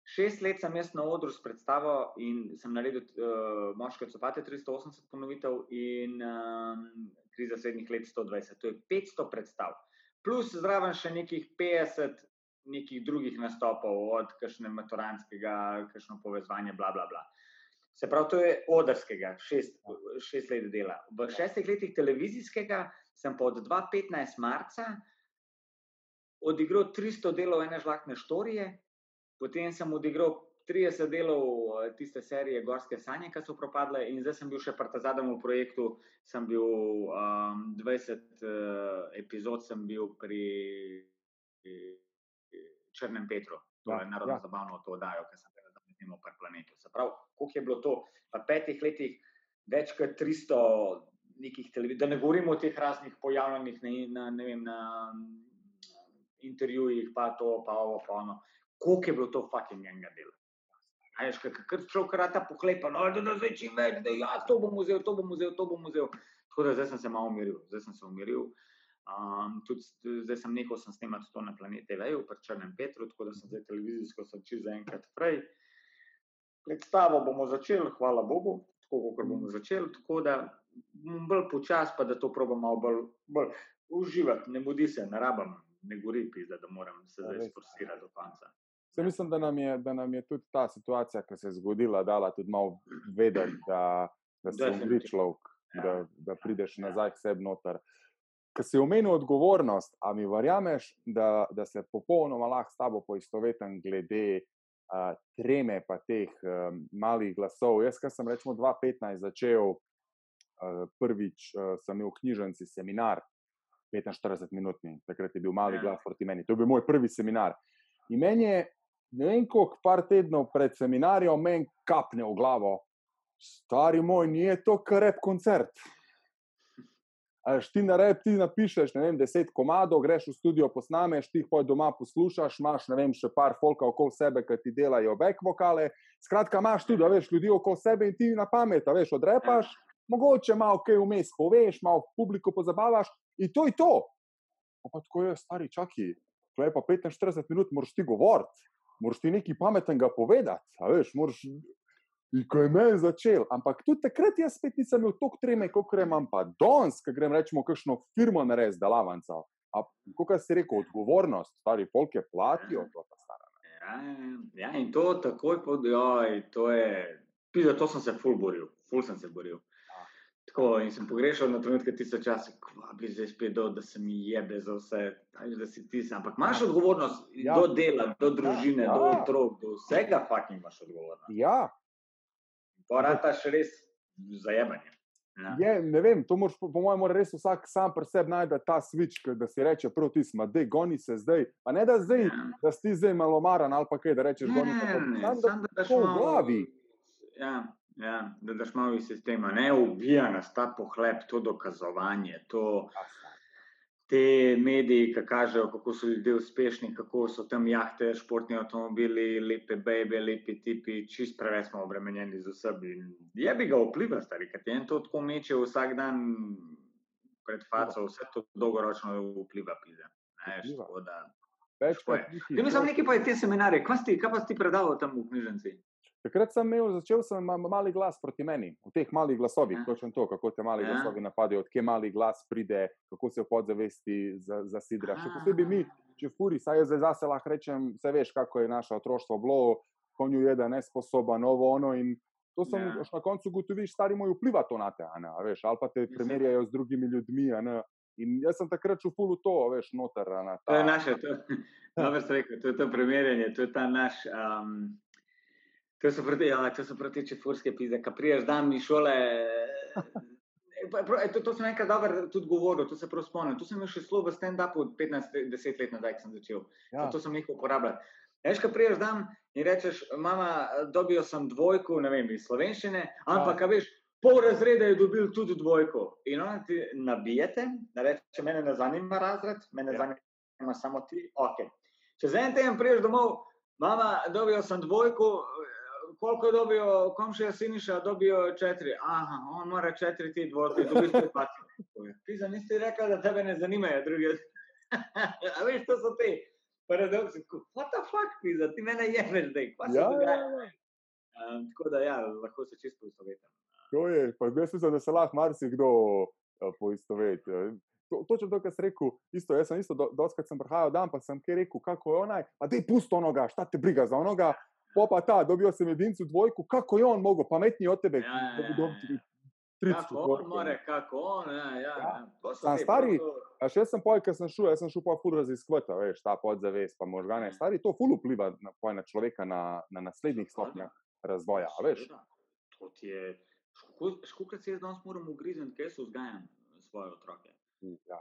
Šest let sem jaz na odru s predstavo in sem naredil uh, Moške copate 380 ponovitev in um, Kriza srednjih let 120. To je 500 predstav. Plus zraven še nekih 50 nekih drugih nastopov, od kakšne maturantskega, kakšno povezovanje, bla, bla, bla. Se pravi, to je odrskega, šest, šest let dela. V šestih letih televizijskega sem pa od 2015 marca odigral 300 delov ene žlahtne štorije, potem sem odigral 30 delov tiste serije Gorske sanje, ki so propadle, in zdaj sem bil še pri zadnjem projektu, sem bil um, 20 uh, epizod, sem bil pri eh, Črnem Petru, to Ja, je narodno ja. zabavno to oddajo, ki sem ga tam snimal pri planetu. Se pravi, koliko je bilo to v petih letih, več kot 300 nekih televizij, da ne govorimo o teh raznih pojavljenih na, na, ne vem, na mm, intervjujih, pa to, pa ovo, pa ono. Koliko je bilo to fucking enega dela. A Veš, kar človek rata pohlepa, no, da, da zdaj čim več, da ja, to bom vzel, to bom vzel, to bom vzel. Tako da zdaj sem se malo umiril, zdaj sem se umiril. Um, tudi zdaj sem nehal sem snemati to na planete TV, pri Črnem Petru, tako da sem zdaj televizijsko začel zaenkrat prej. Predstavo bomo začeli, hvala Bogu, tako kot bomo začeli, tako da bom bolj počas, pa da to probam malo bolj, bolj uživati, ne mudi se, ne rabim, ne gori pizda, da moram se Ja, zdaj sforsirati do konca. Saj mislim, da nam, je, da nam je tudi ta situacija, ki se je zgodila, dala tudi malo vedeti, da, da se umri človek, Ja. da, da prideš Ja. nazaj k sebi noter. Ker si omenil odgovornost, a mi verjameš, da, da se popolnoma lahko s tabo poistovetim glede uh, treme pa teh um, malih glasov. Jaz, ki sem recimo 2015 začel, uh, prvič uh, sem imel v knjižnici seminar, 45-minutni, takrat je bil mali Ja. glas proti meni. To je bil moj prvi seminar. In meni je, ne vem, koliko par tednov pred seminarjem, meni kapne v glavo, stari moj, ni to kar rep koncert. Ti na rep, ti napišeš, ne vem, deset komadov, greš v studio, posnameš, ti jih poj doma poslušaš, imaš, ne vem, še par folka okoli sebe, ki ti delajo back vokale. Skratka, imaš tudi, a veš, ljudi okoli sebe in ti na pamet, veš, odrepaš, mogoče malo kaj vmes poveš, malo publiko pozabavaš in to je to. Pa, tako je, stari, čaki, to je pa 45 minut, moraš ti govoriti, moraš ti nekaj pametnega povedati, veš, moraš. In ko je meni začel, ampak tudi takrat jaz spet nisem imel toliko treme, kot imam pa danes, ko grem rečemo, kakšno firmo narediti, delavnica. Kot si rekel, odgovornost, stari folk je platijo, to pa stara. Ja, ja, in to takoj pod, joj, to je, pisa, to sem se ful boril, ful sem se boril. Tako, in sem pogrešal na trenutke tiste čase, ko bi zdaj spet dol, da se mi jebe za vse, da si ti sam. Ampak imaš odgovornost Ja. ja. do dela, do družine, Ja. ja. do otrok, do vsega fucking imaš odgovornost. Ja, Porataš res zajebanje. Ja. je, ne vem, to moraš, po, mojem, mora res vsak sam pri sebi najti ta switch, da si reče, prav ti smo, da goni se zdaj. Pa ne da zdaj, Ja. da si zdaj malo maran ali pa kaj, da rečeš, goni se. Ne, Samo da da daš to v malo- glavi. Ja, ja, da daš malo iz sistema, ne ubija nas ta pohlep, to dokazovanje, to, te mediji, ki kažejo, kako so ljudje uspešni, kako so tam jahte, športni avtomobili, lepe bebe, lepi tipi, čist preveč smo obremenjeni z vsem. In Je bi ga vpliva, stari, ker ti en to tako meče vsak dan pred faco, vse to dolgoročno vpliva, pide. Vpliva. Ti Večkrat mi samo nekaj pa je te seminarje, kaj, si ti, kaj pa si ti predaval tam v knjižnici? Takrat sem imel, začel sem ma- mali glas proti meni, v teh malih glasovih, Ja. točno to, kako te mali Ja. glasovi napadajo, odkje mali glas pride, kako se v podzavesti za- zasidra. Še posebej mi, če furi, saj jaz zase lahko rečem, vse veš, kako je naše otroštvo bilo, konju je, da nesposoben, novo ono in to sem Ja. na koncu ugotovil, stari moj vpliva to na te, a ne, veš, ali pa te Mislim. primerjajo z drugimi ljudmi, ne. In jaz sem takrat fulu to, veš, noter. Ne, To je naše, to, dobro si rekel, to je to primerjanje, to je ta naš. Um, to so proti, ja, to so proti čefurske pizde, ki priješ dan mi šole. prav, eh, To, to sem enkrat dobro tudi govoril, to se prav spomnim. To sem še zelo v stand-upu 15-10 let nazaj, ko sem začel. ja. To sem jih uporabljal. Veš, ko priješ dan in rečeš, mama, dobil sem dvojko, ne vem, iz slovenščine, ampak, ja. veš, pol razreda je dobil tudi dvojko. In ona ti nabijete, da reče, mene ne zanima razred, mene Ja. ja. zanima samo ti, ok. Čez en teden priješ domov, mama, dobil sem dvojko, koliko je dobil, komšija Siniša, dobijo četiri. Aha, on mora četiri ti dvojke, dobiš pet pati. Pisa, nisi rekla, da tebe ne zanimajo drugi. A veš, to so te paradoksi. What the fuck, pisa, ti mene jebeš zdaj, kva se ja, ja, dogaja? ja. Um, tako da ja, lahko se čisto poistovetim. To je, pa jaz mislim, da se lahko marsikdo poistoveti. To, točno to, kar si rekel, isto, jaz sem isto, do, doskrat sem prihajal dan, pa sem kaj rekel, kako je onaj, pa dej pusto onoga, šta te briga za onoga, po pa ta, dobil sem jedincu dvojku, kako je on mogel, pametni od tebe, Ja, ja, da ja, ja. 30 Kako on more, ne. kako on, ja, ja. Ja. ja. Sam stari, A še jaz sem poj, ker sem šel, jaz sem šel pa ful raziskovati, a veš, ta podzavest, pa možgane, stari, to ful vpliva na, poj, na človeka na, na naslednjih stopnjah razvoja, a veš. To ti je, škokrat se jaz danes moram ugrizniti, kaj so vzgajam svoje otroke. Ja,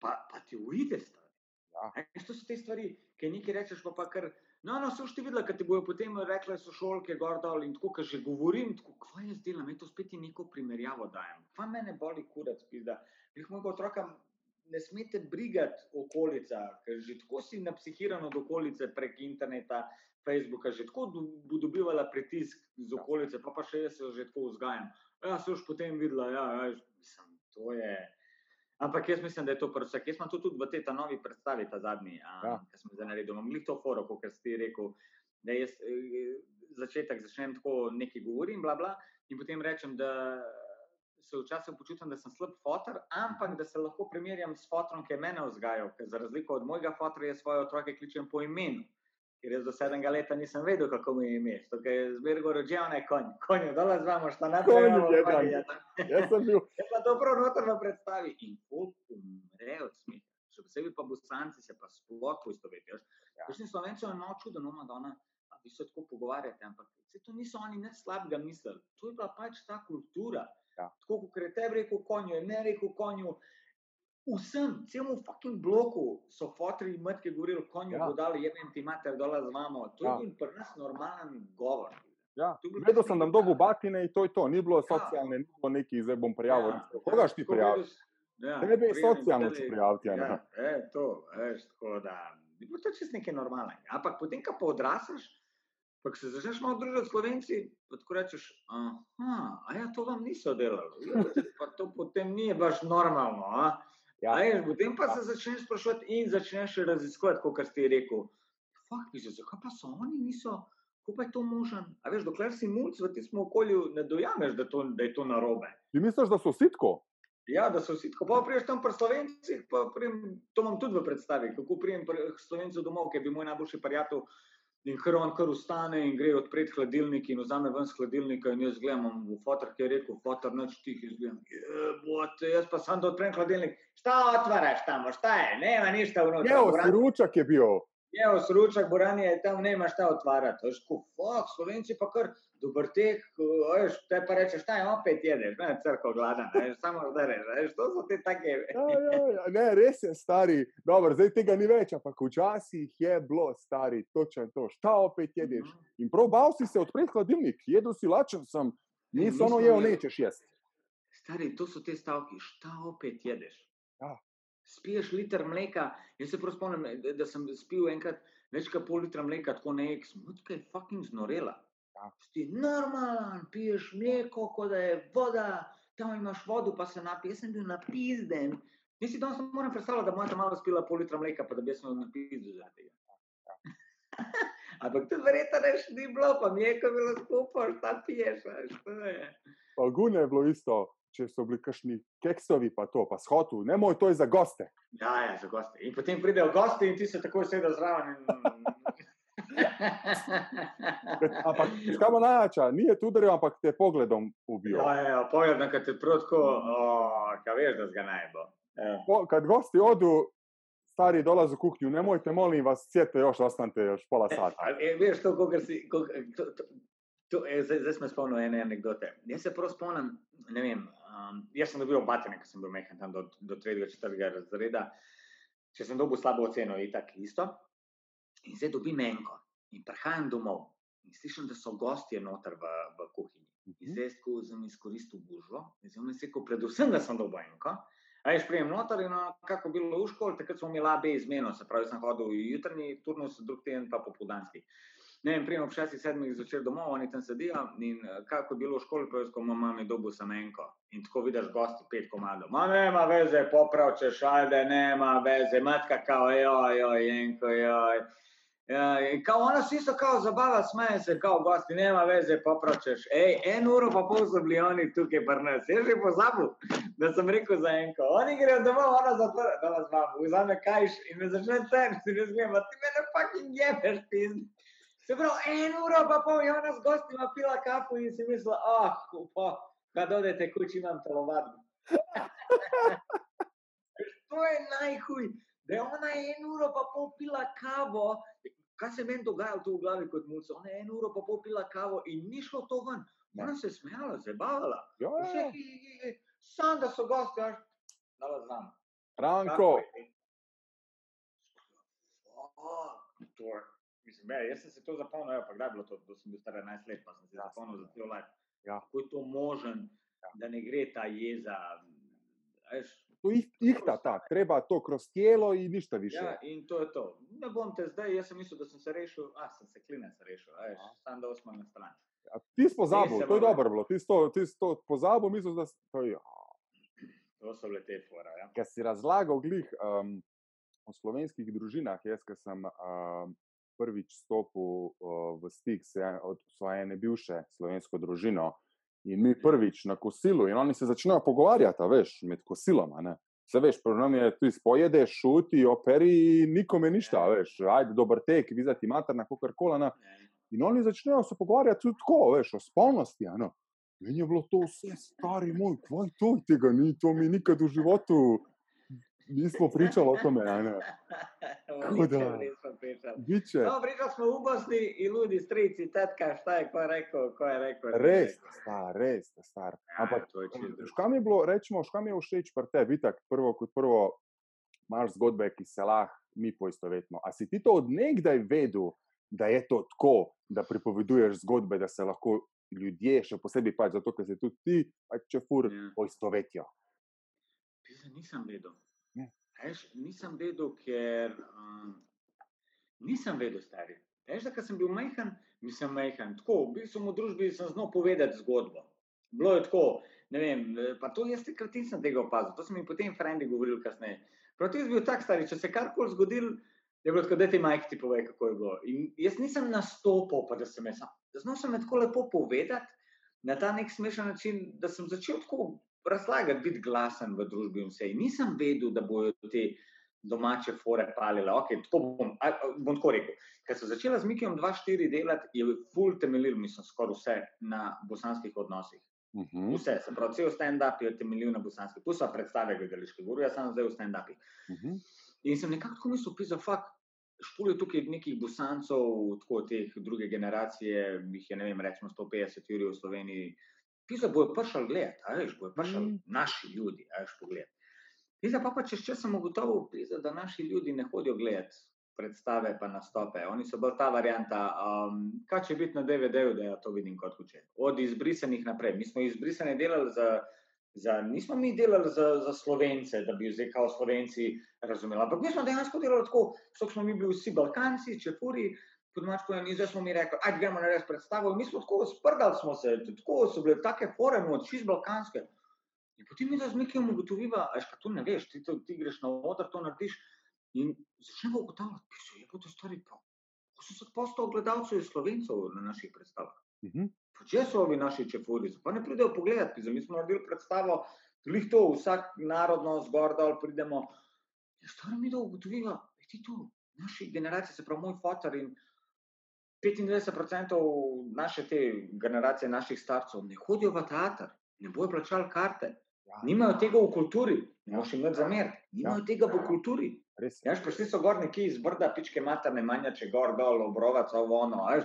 Pa, pa ti uide stvari. Ja. Veš, to so te stvari, ki nekaj rečeš, pa, pa kar. No, no, so ti videla, kad ti bojo potem rekle, so šolke gor dol in tako, kar že govorim, tako, kva jaz delam, je to spet neko primerjavo dajem. Kva mene boli kurac, pizda. Bih mojega otroka ne smete brigati okolica, ker že tako si napsihiran od okolice prek interneta, Facebooka, že tako do- bo dobivala pritisk z okolice, pa pa še jaz se jo že tako vzgajam. Ja, so už potem videla, ja, ja, mislim, to je. Ampak jaz mislim, da je to prvo. Jaz imam to tudi v tej ta novi predstavi, ta zadnji, um, Ja. ki sem zdaj naredil. Imam to foro, kot si rekel, da jaz eh, začetek začnem tako nekaj govorim, bla, bla, in potem rečem, da se včasih počutim, da sem slab fotor, ampak da se lahko primerjam s fotorom, ki je mene vzgajal, ker za razliko od mojega fotora jaz svoje otroke kličem po imenu. Ker jaz do sedmega leta nisem vedel, kako mi je ime. Tukaj je zmerno rođen, konj, konj, dole zvamo, šta na Konju jedan. Jaz sem bil, Je pa dobro noter v predstavi in folk umre od smeha. Še posebej pa bosanci se pa sploh poistovetijo. Ja. Prejšnji slovenci so malo čudno, no, Madonna, a vi se tako pogovarjate, ampak se to niso oni nič slabega mislili. To je bila pač ta kultura. Ja. Tako kot je tebi rekel konju, je meni rekel konju. Vsem, celemu fucking bloku so fotri in matke govorili, konju Ja. ja. bo dali, jebem ti mater dole z vamo. To Ja. je bil pri nas normalen govor. ja, vedel sem, da bom dobil batine in to je to, ni bilo Ja. socialne, ni bilo neki, zdaj bom prijavil. Ja, Koga ti prijaviš? Ja, Tebe je socialno se prijaviti, a ne? Ja, e, to, veš, tako da. Je bilo to čisto nekaj normalnega. Ampak potem, ko pa odraseš, pa se začneš malo družiti s slovenci, pa tako rečeš, aha, a ja, to vam niso delali. Ja, pa to potem ni baš normalno. A? Ja. Veš, potem pa Ja. se začneš sprašovati in začneš raziskovati, kot si rekel. Fak, piše, zakaj pa so oni niso, kako pa je to možen? A veš, dokler si mulj v tem okolju, ne dojameš, da, to, da je to narobe. Ti misliš, da so sitko? Ja, da so vsi tako. Pa priješ tam pri Slovencih, pa prijem, to imam tudi v predstavi, kako prijem pri Slovencu domov, ker bi moj najboljši prijatelj in kar on kar ustane in gre odpret hladilnik in vzame ven z hladilnika in jaz gledam v fotor, ki je rekel, fotor noč tih izgledam. Jebote, jaz pa sam da odprem hladilnik. Šta otvaraš tam, šta je, nema ništa vnotraj. Ja, Boran- siručak je bil. Je, sručak, boranje je tam, nema šta otvarati. Veš, ko, fuck, Slovenci pa kar dober tek, veš, te pa rečeš, šta je, opet jedeš, ne, crko gladan, veš, samo zdaj veš, to so te take. Ja, ja, ja, ne, res je stari. Dobro, zdaj tega ni več, ampak včasih je bilo stari, točno to. Šta opet jedeš? In prav bal si se odpreti hladilnik, jedel si lačen sem, nisem ono jedli. nečeš jesti. Stari, to so te stavki, šta opet jedeš. Ja. Spiješ liter mleka, jaz se prav spomnim, da, sem spil enkrat več kot pol litra mleka, tako ne ek, smutka je fucking znorela. Ja. Si normalen, piješ mleko, kot da je voda, tam imaš vodo, pa se napiješ. Jaz sem bil napizden. Jaz si danes ne morem predstavljati, da bom jaz malo spila pol litra mleka, pa da bi jaz imel napizden zaradi tega. Ampak to verjetno reš ni bilo, pa mi je, bilo skupaj, šta piješ. Pa Gune je bilo isto, če so bili kakšni keksovi, pa to, pa shotu, ne moj, to je za goste. Ja, ja, za goste. In potem pridejo gosti in ti se takoj sedel zraven. In... Ampak kaj bo najjača, ni je tudi, ampak te pogledom ubijo. Ja, ja, ja, pogled, prav tako, oh, kaj veš, da zga naj bo. Ja. Po, kad gosti odu, stari dolaze u kuhinju, nemojte, molim vas, još, ostanite još pola sata. A, e, veš, to, si, to, to, to, e, zdaj, zdaj smo spomnili ene anekdote. Jaz se prav spomnim, ne vem, um, jaz sem dobil batine, ko sem bil mehan tam do, do 3. 4. razreda. Če sem dobil slabo oceno, je tako isto. In zdaj dobim enko in prihajam domov in slišim, da so gostje noter v, v kuhinji. In zdaj tako sem izkoristil gužvo, zdaj sem rekel, predvsem, da sem dobil enko. A ješ prijem noter in no, kako bilo v školi, takrat smo imeli AB izmeno, se pravi, sem hodil jutrni turnus, drug teden pa popoldanski. Ne vem, prijem ob 6-7 zvečer domov, oni tam sedijo in eh, kako je bilo v školi, pravi, ko mama je dobil samenko in tako vidiš gosti pet komadov. Ma nema veze, poprav če šalde, nema veze, matka kao, joj, joj, enko, joj. Ja, in kao ona si isto kao zabava, smeje se kao gosti, nema veze, popračeš. Ej, en uro pa pol so bili oni tukaj pri nas. Jaz že pozabil, da sem rekel za enko. Oni grejo domov, ona zatvore, da vas vam, vzame kajš in me začne tepsti, ne zgleda, ti mene fucking jebeš, pizd. Se pravi, en uro pa pol je ona s gostima pila kapu in si mislila, ah, pa, kad odete kući imam telovadbu. to je najhuj, da je ona en uro pa pol pila kavo, kaj se meni dogajalo tu v glavi kot mulce, ona je en uro pa pol pila kavo in ni šlo to ven. Ona se je smejala, zabavala. Ja, sam da so gosti, až, da znam. Ranko, Fuck, to je- Mislim, ja, jaz sem se to zapomnil, evo, pa kdaj je bilo to, da sem bil star 11 let, pa sem se Ja, zapomnil za cel life. Ja. Kako je to možen, da ne gre ta jeza, a veš, to ih, ihta ta, treba to kroz tijelo i ništa više. Ja, in to je to. Ne bom te zdaj, jaz sem mislil, da sem se rešil, a sem se klinec rešil, a veš, Aha. sam da smo na stran. A ti si pozabil, to je dobro bilo, ti si to, to pozabil, mislil, da si to je. To so bile te fora, ja. Ker si razlagal glih um, o slovenskih družinah, jaz, ker sem um, prvič stopil uh, v stik s en- od svoje ene bivše slovensko družino in mi prvič na kosilu in oni se začnejo pogovarjati, veš, med kosiloma, ne. Se veš, problem je, ti spojedeš, šuti, operi, nikome ništa, a veš, ajde, dober tek, vizati materna, kakorkoli, ne. Ne. In oni začnejo se pogovarjati tudi tako, veš, o spolnosti. a ne. Meni je bilo to vse, stari moj, kaj to, tega ni, to mi nikad v životu nismo pričali o tome. da-. Biče, No, pričali smo v Bosni in ljudi, strici, tetka, šta je, ko je rekel, ko je rekel. res, rekel. star, res, star. Ja, Ampak, čisto. škam je bilo, rečemo, škam je všeč pri tebi, itak, prvo kot prvo, imaš zgodbe, ki se lahko mi poistovetimo. A si ti to odnegdaj vedel, da je to tako, da pripoveduješ zgodbe, da se lahko ljudje, še posebej pač zato, ker se tudi ti, pač če fur, Ja. poistovetijo. Nisem vedel. Veš, nisem vedel, ker um, nisem vedel, stari. Veš, da sem bil majhen, nisem majhen. Tako, bil sem v družbi, sem znal povedati zgodbo. Bilo je tako, ne vem, pa to jaz takrat nisem tega opazil, to so mi potem frendi govorili kasneje. Prav ti jaz bil tak stari, če se karkoli zgodil, je bilo tako, da ti majk ti pove, kako je bilo. In jaz nisem nastopil, pa da sem jaz, znal sem tako lepo povedati, na ta nek smešen način, da sem začel tako razlagati, biti glasen v družbi in vse. In nisem vedel, da bodo te domače fore palile. Okay, tako bom, a, bom tako rekel. Ker sem začela z Mikijem 2-4 delati, je full temeljil, mislim, skoraj vse na bosanskih odnosih. Mhm, Vse, se pravi, cel stand-up je temeljil na bosanskih. Tu so predstave gledališke, govorim, jaz sem zdaj v stand-upih. mhm. In sem nekako tako mislil, pisa, fakt, špulje tukaj nekih bosancov, tako teh druge generacije, jih je, ne vem, recimo 150 ur v Sloveniji. Pisa, bojo prišli gledati, a veš, bojo prišli Mm. naši ljudi, a veš, pogled. Pisa, pa pa čez čas sem ugotovil, pisa, da naši ljudi ne hodijo gledati predstave pa nastope. Oni so bolj ta varianta, um, kaj če biti na DVD-ju, da ja to vidim kot kuče. Od izbrisanih naprej. Mi smo izbrisane delali za Za, nismo mi delali za, za slovence, da bi zdaj kao slovenci razumeli. Ampak mi smo dejansko delali tako, so smo mi bili vsi Balkanci, čepuri, pod mačko in zdaj smo mi rekli, ajde gremo narediti predstavo. In mi smo tako sprdali smo se, tako so bile take fore, no, čist balkanske. In potem mi z nekim ugotoviva, ajš pa tu ne veš, ti, to, ti greš na oder, to narediš in začnemo ugotavljati, piše, je bo to stvari pa. so se postali gledalci slovencev na naših predstavah. Uh -huh. Če so ovi naši čefuri, pa ne pridejo pogledati, mi smo naredili predstavo, glih to, vsak narodno zgor dol pridemo. Ja, staro mi da ugotoviva, ti to, naši generacije, se pravi moj fotor in 95% naše te generacije, naših starcev, ne hodijo v teater, ne bojo plačali karte. Ja. Nimajo tega v kulturi, ne moš jim več zameriti. Nimajo Ja. tega v kulturi. Res. Ja, prišli so gor neki iz brda, pičke materne, manja, če gor dol, obrovac, ovo ono. a veš.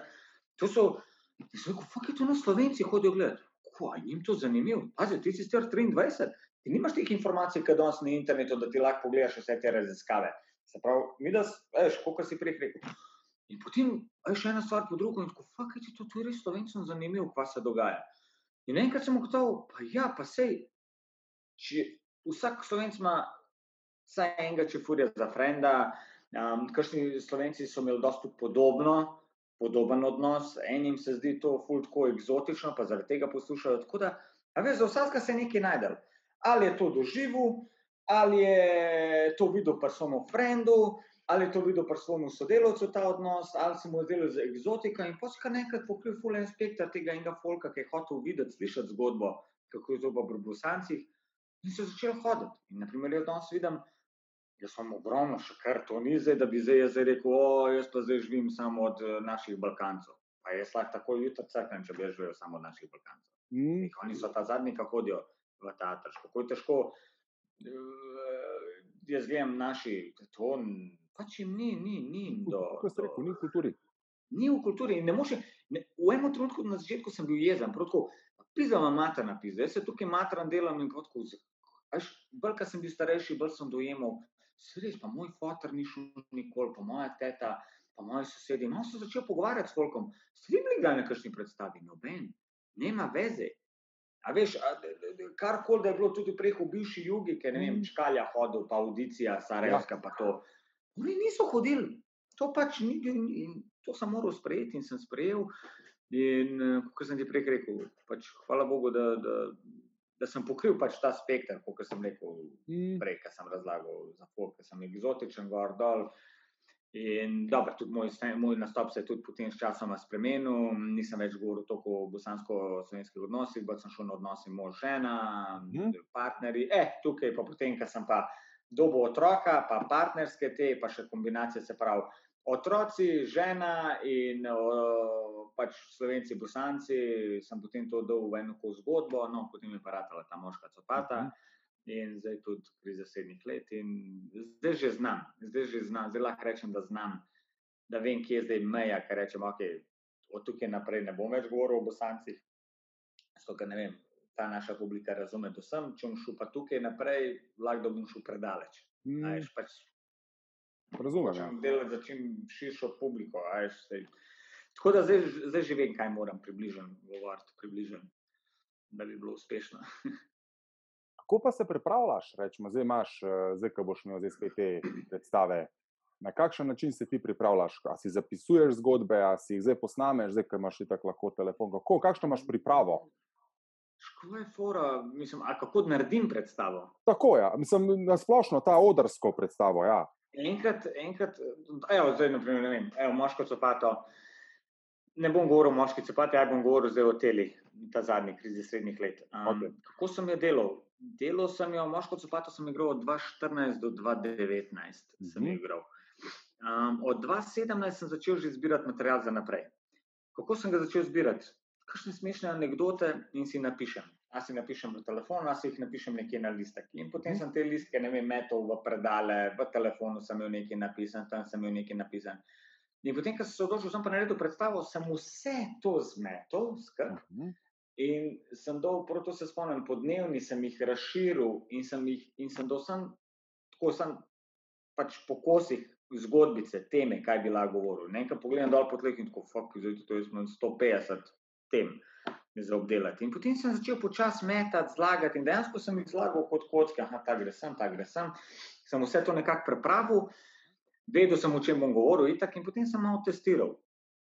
To so, jaz sem rekel, fuck je to na Slovenci hodijo gledati. Ko, je njim to zanimivo? Pazi, ti si star 23, ti nimaš teh informacij, kot danes na internetu, da ti lahko pogledaš vse te raziskave. Se pravi, mi da, veš, kot si prej rekel. In potem, a še ena stvar po drugo, in tako, fuck je ti to, to je res slovencem zanimivo, kaj se dogaja. In enkrat sem ugotovil, pa ja, pa sej, če vsak slovenc ima vsaj enega čefurja za frenda, um, kakšni slovenci so imeli dosti podobno, podoben odnos, enim se zdi to ful tako eksotično, pa zaradi tega poslušajo. Tako da, a veš, za vsakega se je nekaj najdel. Ali je to doživel, ali je to videl pri svojemu frendu, ali je to videl pri svojemu sodelavcu ta odnos, ali se mu je zdelo za eksotika in potem kar nekaj pokril ful en spektar tega enega folka, ki je hotel videti, slišati zgodbo, kako je to v Brbosancih in se začel hoditi. In naprimer, jaz danes vidim, jaz sem ogromno še kar to ni zdaj, da bi zdaj jaz rekel, o, jaz pa zdaj živim samo od eh, naših Balkancov. Pa jaz lahko tako jutro crknem, če bi jaz živel samo od naših Balkancov. Mm, Ih, Oni so ta zadnji, ki hodijo v teater. Kako je težko, eh, jaz vem, naši, to pač jim ni, ni, ni do. Kot ste rekel, ni v kulturi. ni v kulturi. in Ne ne, v enem trenutku na začetku sem bil jezen, protko, pisa ima mater na pisa, jaz se tukaj matram delam in protko, bolj ko sem bil starejši, bolj sem dojemal, se res, pa moj fotor ni šel nikoli, pa moja teta, pa moji sosedi. No, sem začel pogovarjati s folkom, ste bili kdaj na kakšni predstavi? Noben, nema veze. A veš, karkoli, da je bilo tudi preko bivši jugi, ker ne vem, Mm. Čkalja hodil, pa audicija, Sarajevska, pa to. Oni niso hodili, to pač ni bil, in to sem moral sprejeti in sem sprejel. In kot sem ti prej rekel, pač, hvala Bogu, da, da, da sem pokril pač ta spektr, kot sem rekel Mm, prej, ki sem razlagal za folk, ker sem eksotičen, gor dol. In dobro, tudi moj, moj nastop se je tudi potem s časoma spremenil, nisem več govoril toliko o bosansko-slovenskih odnosih, bolj sem šel na odnose mož-žena, Mhm. partnerji. Eh, tukaj pa potem, ko sem pa dobo otroka, pa partnerske te, pa še kombinacije, se pravi, otroci, žena in o, pač slovenci, bosanci, sem potem to dal v eno zgodbo, no, potem je pa ratala ta moška copata. Mhm. In zdaj tudi pri zasednih let, in zdaj že znam, zdaj že znam, zdaj lahko rečem, da znam, da vem, kje je zdaj meja, ker rečem, ok, od tukaj naprej ne bom več govoril o bosancih. Zato, ker ne vem, ta naša publika razume, da sem, če bom šel pa tukaj naprej, lahko bom šel predaleč. mm, veš, pač Razumem. Ja. delati za čim širšo publiko. a veš, saj. Tako da zdaj, zdaj že vem, kaj moram približen govoriti, približen, da bi bilo uspešno. Kako pa se pripravljaš? Rečemo, zdaj imaš, eh, zdaj, ko boš imel zdaj te predstave. Na kakšen način se ti pripravljaš? A si zapisuješ zgodbe, a si jih zdaj posnameš, zdaj, ko imaš tako lahko telefon. Kako, kakšno imaš pripravo? Škoda je fora, mislim, a kako naredim predstavo. Tako je, ja. mislim, na splošno ta odrsko predstavo. Ja. Enkrat, enkrat, evo, zdaj, naprimer, ne vem, evo, moško copato. Ne bom govoril o moški copati, ja bom govoril zdaj o telih, ta zadnji krizi srednjih let. Um, Okej. Kako sem jo delal? Delal sem jo, moško copato sem igral od 2014 do 2019. Sem jo Mhm. igral. Um, od 2017 sem začel že zbirati material za naprej. Kako sem ga začel zbirati? Kakšne smešne anekdote in si napišem. A si napišem v telefonu, a si jih napišem nekje na listek. In potem Mhm. sem te listke, ne vem, metal v predale, v telefonu sem imel nekaj napisan, tam sem imel nekaj napisan. In potem, ko sem se odločil, sem pa naredil predstavo, sem vse to zmetal, skrb, Mhm. in sem dal, prav to se spomnim, po dnevni sem jih razširil in sem jih, in sem dal sem, tako sem pač po kosih zgodbice, teme, kaj bi lahko govoril. Ne, enkrat pogledam dol po tleh in tako, fuck, zdaj to jaz imam 150 tem za obdelati. In potem sem začel počasi metati, zlagati in dejansko sem jih zlagal kot kocke, aha, ta gre sem, ta gre sem. Sem vse to nekako prepravil, vedel sem, o čem bom govoril, itak, in potem sem malo testiral.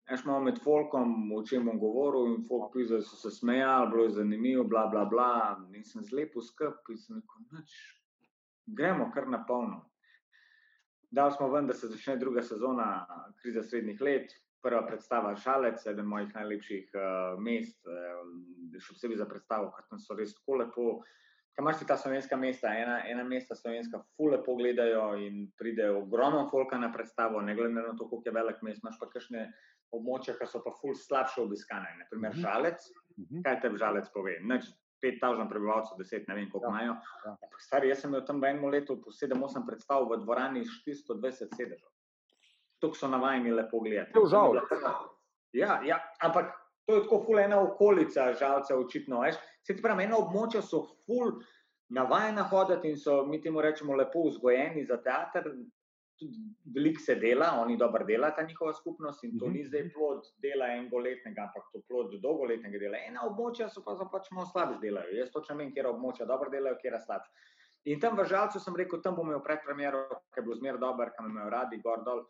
Jaz malo med folkom, o čem bom govoril, in folk pizza so se smejali, bilo je zanimivo, bla, bla, bla. In sem zlepil skrb in sem rekel, nič, gremo kar na polno. dal smo ven, da se začne druga sezona krize srednjih let. Prva predstava Žalec, eden mojih najlepših uh, mest, uh, še posebej za predstavo, ker tam so res tako lepo. Kaj imaš ti ta slovenska mesta? Ena, ena mesta slovenska, fule pogledajo in pride ogromno folka na predstavo, ne glede na to, koliko je velik mest. Imaš pa kakšne območja, ki so pa ful slabše obiskane. Naprimer, Mhm. Žalec. Mhm. Kaj te Žalec pove? Nič, 5000 prebivalcev, 10, ne vem koliko Ja, imajo. ja. Ampak stari, jaz sem imel tam v enem letu po 7-8 predstav v dvorani s 420 sedežev. Tukaj so navajeni lepo gledati. To je žal. Ja, ja, ampak to je tako ful ena okolica, žalca, očitno. Veš. Se ti pravi, ena območja so ful navajena hoditi in so, mi temu rečemo, lepo vzgojeni za teater. Veliko se dela, oni dobro delajo, ta njihova skupnost in to Mhm. ni zdaj plod dela engoletnega, ampak to plod dolgoletnega dela. Ena območja so pa, pač malo slabše delajo. Jaz točno vem, kje območja dobro delajo, kje slabše. In tam v Žalcu sem rekel, tam bom imel predpremiero, ki je bil zmer dober, ki me imajo radi, gor dol.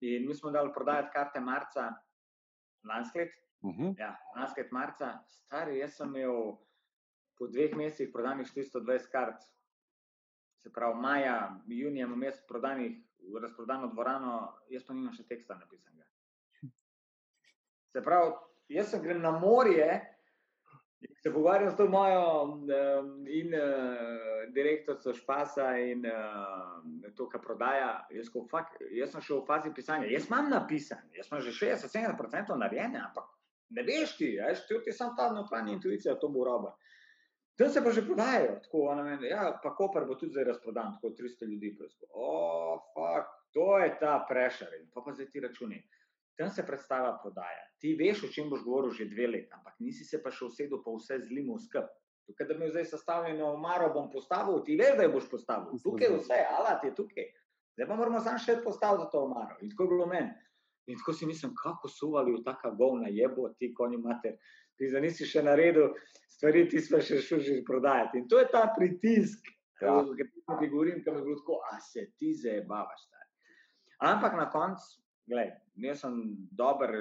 In mi smo dali prodajati karte marca, lansko let, Mhm. ja, lansko let marca, stari, jaz sem imel po dveh mesecih prodanih 420 kart, se pravi, maja, junija, imam jaz prodanih, razprodano dvorano, jaz pa nimam še teksta napisanega. Se pravi, jaz sem grem na morje, se pogovarjam s to mojo um, in uh, direktorico Špasa in uh, to, kar prodaja. Jaz, ko, fak, jaz sem še v fazi pisanja, jaz imam napisan, jaz imam že 60-70% narejene, ampak ne veš ti, veš, ti ti sam ta notranja intuicija, to bo roba. Tam se pa že prodajajo, tako ona meni, ja, pa Koper bo tudi zdaj razprodan, tako 300 ljudi. O, oh, fuck, to je ta prešer in pa pa zdaj ti računi. Tam se predstava prodaja. Ti veš, o čem boš govoril že dve leti, ampak nisi se pa še usedel, pa vse zlimo skrb. Tukaj, da mi je zdaj sestavljeno omaro, bom postavil, ti veš, da jo boš postavil. Tukaj je vse, alat je tukaj. Zdaj pa moramo samo še postaviti to omaro. In tako je bilo meni. In tako si mislim, kako suvali v taka govna jebo, ti konji mater. Ti za nisi še naredil stvari, ti smo še šli prodajati. In to je ta pritisk, Ja. o katerem ti govorim, ki mi je bilo tako, a se ti zabavaš. Ampak na koncu, gledaj, jaz sem dober,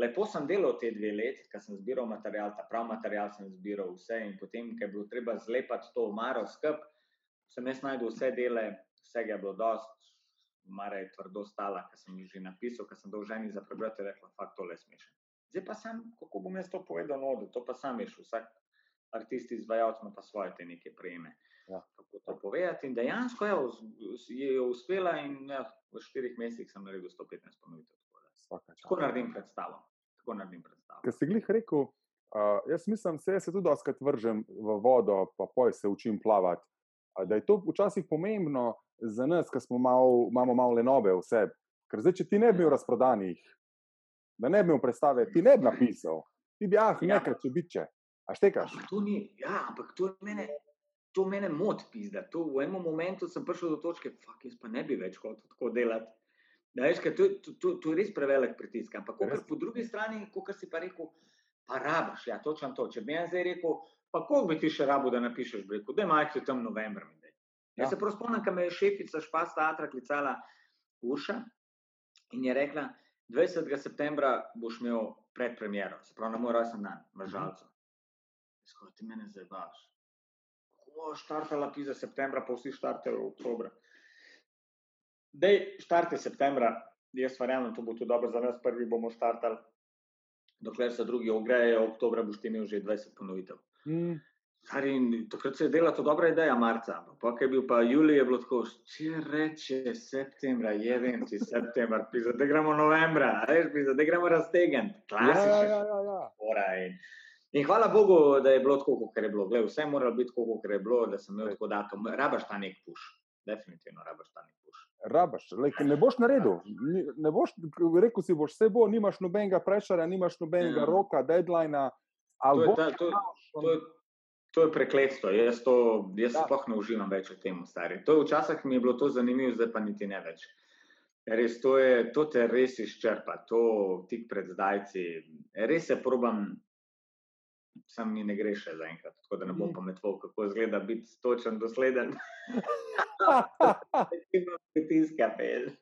lepo sem delal te dve leti, ker sem zbiral material, ta prav material sem zbiral vse in potem, ker je bilo treba zlepati to omaro skup, sem jaz najdel vse dele, vsega je bilo dost, omara je tvrdo stala, ker sem jih že napisal, ker sem dolžen za prebrati, rekla, fakt tole smešen. Zdaj pa sam, kako bom jaz to povedal, no, to pa sam veš, vsak artist izvajalec ima pa svoje te neke prejeme. Ja. Kako to povedati. In dejansko je, je uspela, in ja, v štirih mesecih sem naredil 115 ponovitev. Tako, tako naredim predstavo. Tako naredim predstavo. Ker si glih rekel, uh, jaz mislim, se, se tudi doskrat vržem v vodo, pa poj se učim plavati. Da je to včasih pomembno za nas, ki smo mal, imamo malo lenobe vse. Ker zdaj, če ti ne bi bil razprodanih, da ne bi imel predstave, ti ne bi napisal, ti bi ah, Ja. nekaj, če biče. A štekaš? Ampak to ni, ja, ampak to mene. To mene moti, pizda. To v enem momentu sem prišel do točke, fuck, jaz pa ne bi več hotel tako delati. Da, veš, ker to, je- to, to, to je res prevelik pritisk. Ampak kakor po drugi strani, kot si pa rekel, pa rabaš, ja, točno to. Če bi jaz zdaj rekel, pa koliko bi ti še rabo, da napišeš, bi rekel, da imaš tam novembra. mi daj. Ja. Jaz se prav spomnim, ko me je šefica Špas teatra klicala Urša in je rekla, 20. septembra boš imel predpremiero, se pravi na moj rojsten dan, v Žalcu. Skoro ti mene zabavaš. Ko štartala pisa septembra, pa vsi štartajo v oktobra. Dej, štarte septembra, jaz verjamem, to bo tudi dobro za nas, prvi bomo štartali. Dokler se drugi ogrejejo, oktobra boš ti imel že 20 ponovitev. Mm, Stari, in takrat se je delala to dobra ideja, marca. Pa, ko je bil pa julij, je bilo tako, če reče septembra, je vem, če september, pisa, da gremo novembra, veš, pisa, da gremo raztegant. ja, Klasično. ja, ja, ja. In, hvala Bogu, da je bilo tako, kot je bilo. Glej, vse je moralo biti tako, kot je bilo, da sem imel tako datum. Rabaš ta nek puš. Definitivno rabaš ta nek puš. Rabaš, lej, ne boš naredil. Ne boš, rekel si, boš vse bo, nimaš nobenega prešara, nimaš nobenega Ja. roka, deadlina. To je, ta, to, to, je, to je prekletstvo. Jaz, to, jaz Ja. sploh ne uživam več v tem, stari. To je včasih mi je bilo to zanimivo, zdaj pa niti ne več. Res, to, je, to te res izčrpa, to tik pred zdajci. Res se probam, sam mi ne gre še zaenkrat, tako da ne bom pametval, kako izgleda biti točen, dosleden. Ima pritiska, peš.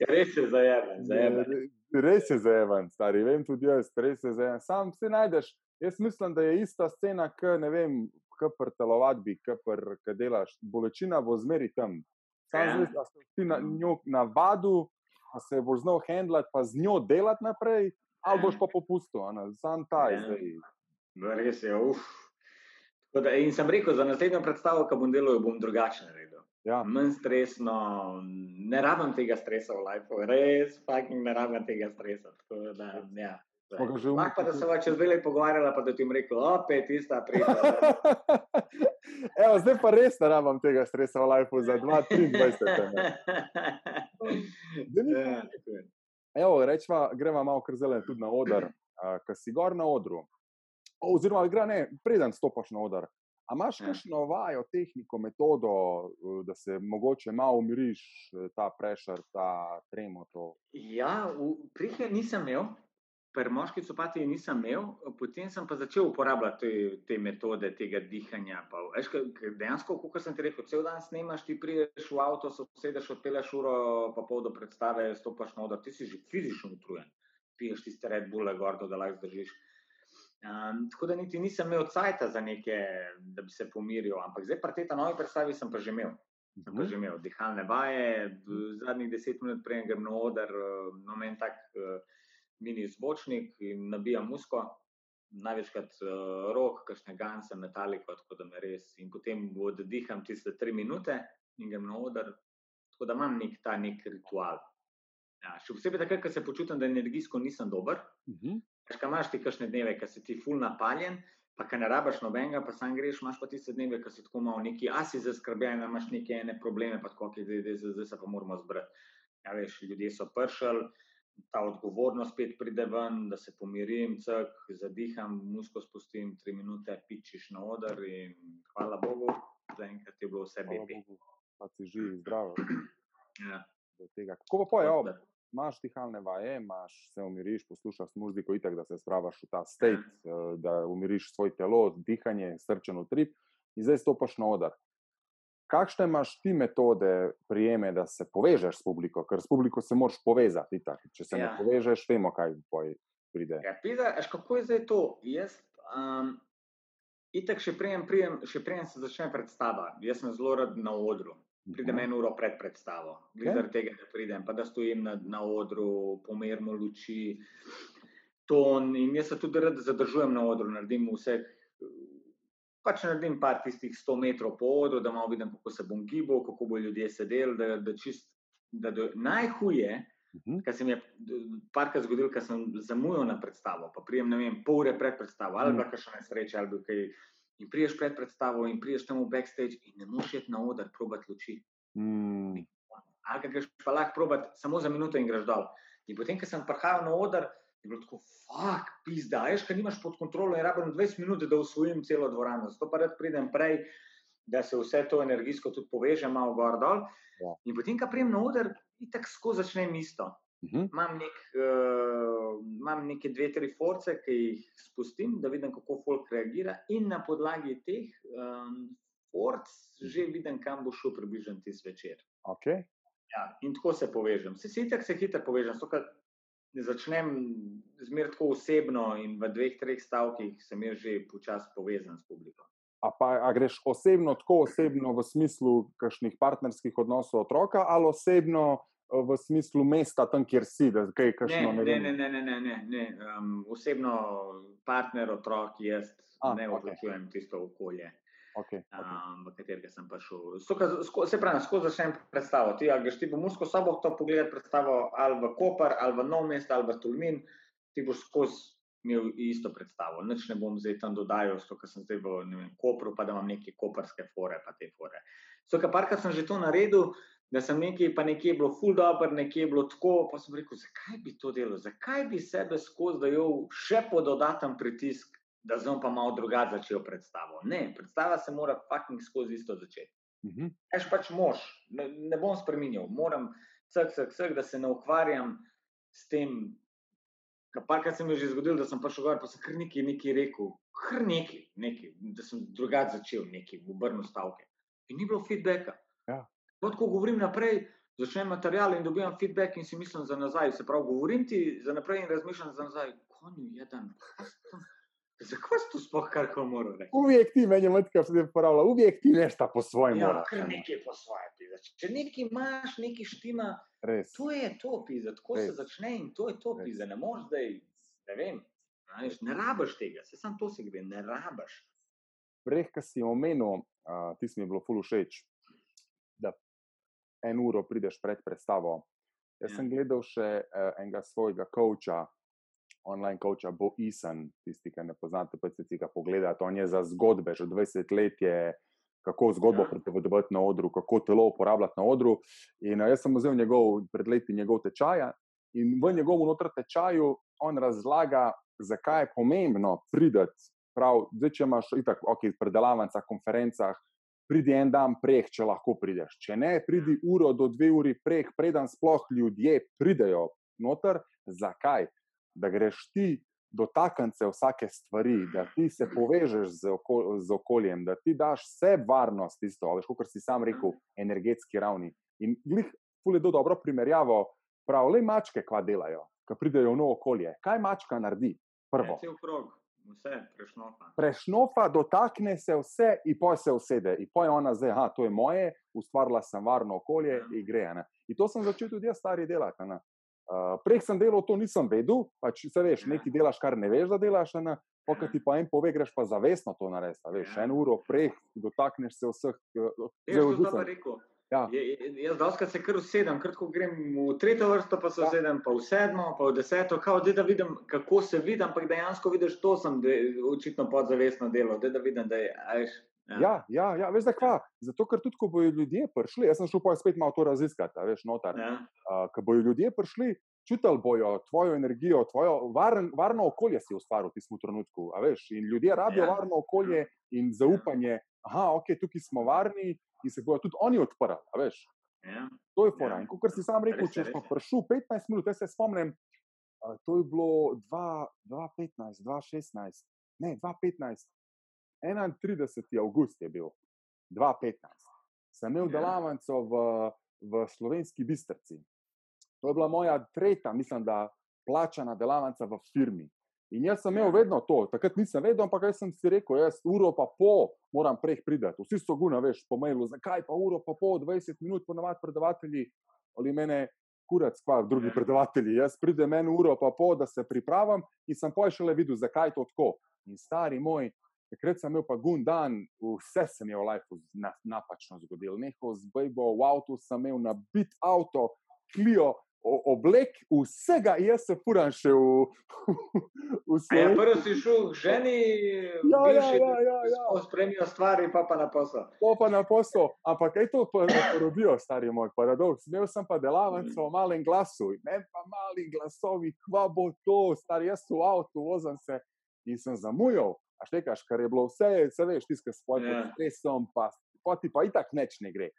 res se zajemem, zajemem. Res je zajeven, stari, vem tudi jaz, res je zajeven. Sam si najdeš. Jaz mislim, da je ista scena, kot ne vem, kot pri telovadbi, kot pri- ko delaš. Bolečina bo zmeri tam. Sam Ja. zdaj, a si ti na njo navadu, pa se boš znal handlati, pa z njo delati naprej, ali boš pa popustil, sam ta je Ja. zdaj. No, res je, uf. Da, in sem rekel, za naslednjo predstavo, ko bom delal, bom drugače naredil. Ja. Manj stresno, ne rabim tega stresa v lifeu, res, fucking ne rabim tega stresa. Tako Da, ja. Lahko pa, da se va čez leti pogovarjala, pa da ti bom rekel, opet ista priča. Evo, zdaj pa res ne rabim tega stresa v lifeu za 2023. ne. Evo, rečva, greva malo kar zelen tudi na oder, ker si gor na odru. O, oziroma, gre ne, preden stopiš na oder. A imaš Ja. kakšno vajo, tehniko, metodo, eh, da se mogoče malo umiriš, eh, ta prešer, ta tremo? To. Ja, prihe nisem imel, pri moški copati nisem imel, potem sem pa začel uporabljati te, te metode tega dihanja. Pa, veš, dejansko, kot sem ti rekel, cel dan snemaš, ti prideš v avto, se usedeš, odpeleš uro, pa pol do predstave, stopaš na oder, ti si že fizično utrujen, piješ tiste Red Bulle, gordo, da lahko zdržiš. Um, tako da niti nisem imel cajta za neke, da bi se pomiril, ampak zdaj pri tej novi predstavi sem pa že imel. Sem pa že imel dihalne vaje, d- zadnjih deset minut prej grem na oder, eh, no meni tak eh, mini zvočnik in nabijam musko, največkrat uh, rok, kakšne ganse, metaliko, tako da me res. In potem oddiham tiste tri minute in grem na oder, tako da imam nek ta nek ritual. Ja, še posebej takrat, ko se počutim, da energijsko nisem dober. Mhm. Veš, kaj imaš ti kakšne dneve, ki si ti ful napaljen, pa ki ne rabiš nobenega, pa sam greš, imaš pa tiste dneve, ki si tako malo neki, a si zaskrbljen, imaš neke ene probleme, pa tako, ki zdaj, zdaj, zdaj se pa moramo zbrati. Ja, veš, ljudje so pršali, ta odgovornost spet pride ven, da se pomirim, cek, zadiham, musko spustim, tri minute, pičiš na oder in hvala Bogu, zaenkrat je bilo vse bebi. Bogu, Pa si živ, zdrav. Ja. Kako pa pojejo? Tako da- Imaš dihalne vaje, imaš, se umiriš, poslušaš muziko, itak, da se spravaš v ta state, eh, da umiriš svoje telo, dihanje, srčen utrip, in zdaj stopiš na oder. Kakšne imaš ti metode, prijeme, da se povežeš s publiko, ker s publiko se moraš povezati. Itak. Če se ja. Ne povežeš, vemo, kaj pride. Ja, pizda, veš, kako je zdaj to? Jaz, um, itak še prejem, prijem, še prejem se začne predstava. Jaz sem zelo rad na odru. Pridem Mhm. eno uro pred predstavo, Okej. okay. zaradi tega, da pridem, pa da stojim na, na odru, pomerimo luči, ton. In jaz se tudi rad zadržujem na odru, naredim vse. Pač naredim par tistih 100 metrov po odru, da malo vidim, kako se bom gibal, kako bo ljudje sedeli. Da, da čist, da do, najhuje, Mhm. kar se mi je parkrat zgodilo, ker sem zamujal na predstavo, pa prijem, ne vem, pol ure pred predstavo, ali Mm. pa še nesreča, ali pa kaj. In priješ pred predstavo, in priješ tam v backstage, in ne moreš iti na oder, probati luči. Mm. Ali pa greš pa lahko probati samo za minuto in greš dol. In potem, ko sem prihajal na oder, je bilo tako, fuck, pizda, veš, ker nimaš pod kontrolo in rabim 20 minut, da usvojim celo dvorano. Zato pa rad pridem prej, da se vse to energijsko tudi poveže, malo gor dol. Ja. In potem, ko prijem na oder, itak skozi začnem isto. Mhm. Imam, nek, uh, imam neke dve, tri force, ki jih spustim, da vidim, kako folk reagira, in na podlagi teh um, forc že vidim, kam bo šel približen ti zvečer. Okay. Ja, in tako se povežem. Se sicer se hitro povežem, ne začnem zmeraj tako osebno in v dveh, treh stavkih sem jaz že počasi povezan s publiko. A, pa, a greš osebno, tako osebno v smislu kakšnih partnerskih odnosov otroka, ali osebno eh, v smislu mesta, tam, kjer si, da kaj Ne, kakšno ne, vem. ne, ne, ne, ne, ne, ne. Um, osebno partner, otrok, jaz A, ne okej. vključujem tisto okolje. Okay, okay. um, v katerega sem prišel. Se pravi, skozi začnem predstavo. Ti, ali greš ti v Mursko sobo to pogledati predstavo, ali v Koper, ali v Nov mest, ali v Tulmin, ti boš skozi imel isto predstavo. Nič ne bom zdaj tam dodajal, zato ker sem zdaj v vem, Kopru, pa da imam neke koperske fore, pa te fore. Skoka parkrat sem že to naredil, da sem nekaj, pa nekje je bilo full dobro, nekje je bilo tako, pa sem rekel, zakaj bi to delal, zakaj bi sebe skozi dajal še po dodaten pritisk, da sem pa malo drugače začel predstavo. Ne, predstava se mora fucking skozi isto začeti. Mhm. Jaz pač mož, ne, ne bom spremenil, moram vsak, vsak, vsak, da se ne ukvarjam s tem. Parkrat se mi je že zgodilo, da sem prišel gor, pa sem kar nekaj, nekaj rekel, kar nekaj, nekaj, da sem drugače začel, nekaj, obrnil stavke. In ni bilo feedbacka. Ja. Ko govorim naprej, začnem material in dobivam feedback in si mislim za nazaj. Se pravi, govorim ti za naprej in razmišljam za nazaj, konju jedan. Zakaj si to sploh kar koli moral reči? Uvijek ti, meni je matka se pravila, uvijek ti nešto po svojem Ja, moraš. kar nekaj po svoje pisa. Če nekaj imaš, nekaj štima, Res. to je to pisa, tako se Res. začne in to je to pisa. Ne moreš zdaj, ne vem, a veš, ne rabiš tega, se sam to se gre, ne rabiš. Prej, ki si omenil, uh, ti si mi je bilo ful všeč, da en uro prideš pred predstavo. Jaz Ja. sem gledal še uh, enega svojega coacha, online coacha, Bo Isan, tisti, ki ne poznate, pa si ga pogledate. On je za zgodbe, že 20 let je, kako zgodbo Ja. pripovedovati na odru, kako telo uporabljati na odru. In uh, jaz sem vzel njegov, pred leti njegov tečaj in v njegovem notr tečaju on razlaga, zakaj je pomembno prideti. Prav, zdaj, če imaš itak, ok, predelavnica, konferencah, pridi en dan prek, če lahko prideš. Če ne, pridi uro do dve uri prek, preden sploh ljudje pridejo noter. Zakaj? Da greš ti dotakniti se vsake stvari, da ti se povežeš z, oko, z okoljem, da ti daš vse varnost, tisto, veš, kot si sam rekel, energetski ravni. In glih, fule do dobro primerjavo, prav, le mačke kva delajo, ko pridejo v novo okolje. Kaj mačka naredi? Prvo. Cel krog, vse prešnofa. Prešnofa, dotakne se vse in poj se usede. In poj ona zdaj, aha, to je moje, ustvarila sem varno okolje Ja. in gre. Ne? In to sem začel tudi jaz stari delati. ne. Uh, prej sem delal, to nisem vedel, pač se veš, Ja. nekaj delaš, kar ne veš, da delaš, ne? Pokaj ti pa en pove, greš pa zavestno to narediti. Veš, Ja. en uro prej dotakneš se vseh. sem odvisno. to pa rekel. Ja. Je- Jaz doskrat se kar usedem, kratko grem v tretjo vrsto, pa se Ja. usedem, pa v sedmo, pa v deseto, kao, da vidim, kako se vidim, ampak dejansko vidiš, to sem de, očitno podzavestno delal, da vidim, da je, a veš. Ja, ja, ja, veš, zakaj? Zato, ker tudi, ko bodo ljudje prišli, jaz sem šel pa spet malo to raziskati, veš, notar. Ja, Uh, ko bodo ljudje prišli, čutili bojo tvojo energijo, tvojo varn, varno okolje si ustvaril v tistem trenutku. Veš, in ljudje rabijo Ja. varno okolje in zaupanje, da okay, tukaj smo varni in se bodo tudi oni odprli. ja. to je fora. Ja. In kot si sam rekel, če smo je. prišli 15 minut, jaz se spomnim, uh, to je bilo 2 2015, 2016, ne 2015, 31. avgust je bil, 2015. Sem imel Ja. delavnico v, v slovenski bistrci. To je bila moja tretja, mislim, da plačana delavnica v firmi. In jaz sem imel Ja. vedno to, takrat nisem vedel, ampak jaz sem si rekel, jaz uro pa pol moram prej priti. Vsi so guna, veš, po mailu, zakaj pa uro pa pol, 20 minut, ponavadi predavatelji ali mene. Kurac, kva, drugi Ja. predavatelji. Jaz pridem eno uro, pa pol, da se pripravim, in sem pa šele videl, zakaj je to tako. In stari moj, takrat sem imel pa gun dan, vse se mi je v lifeu na, napačno zgodilo. Nehal z bejbo, v avtu sem imel nabit avto, klijo, oblek, vsega, jaz se furam še v, v A ja, prvo si šel k ženi, Ja, ja, bivši, ja, ja, ja. da spremijo stvari, pa pa na posel. To pa na posel, ampak kaj to pa porodijo, stari moj paradoks. Imel sem pa delavnico o malem glasu, ne pa malih glasovi, kva bo to, stari jaz v avtu, vozim se in sem zamujal. A štekaš, kar je bilo vse, se veš, tiskaj s svojim Ja. stresom, pa, pa ti pa itak neč ne gre.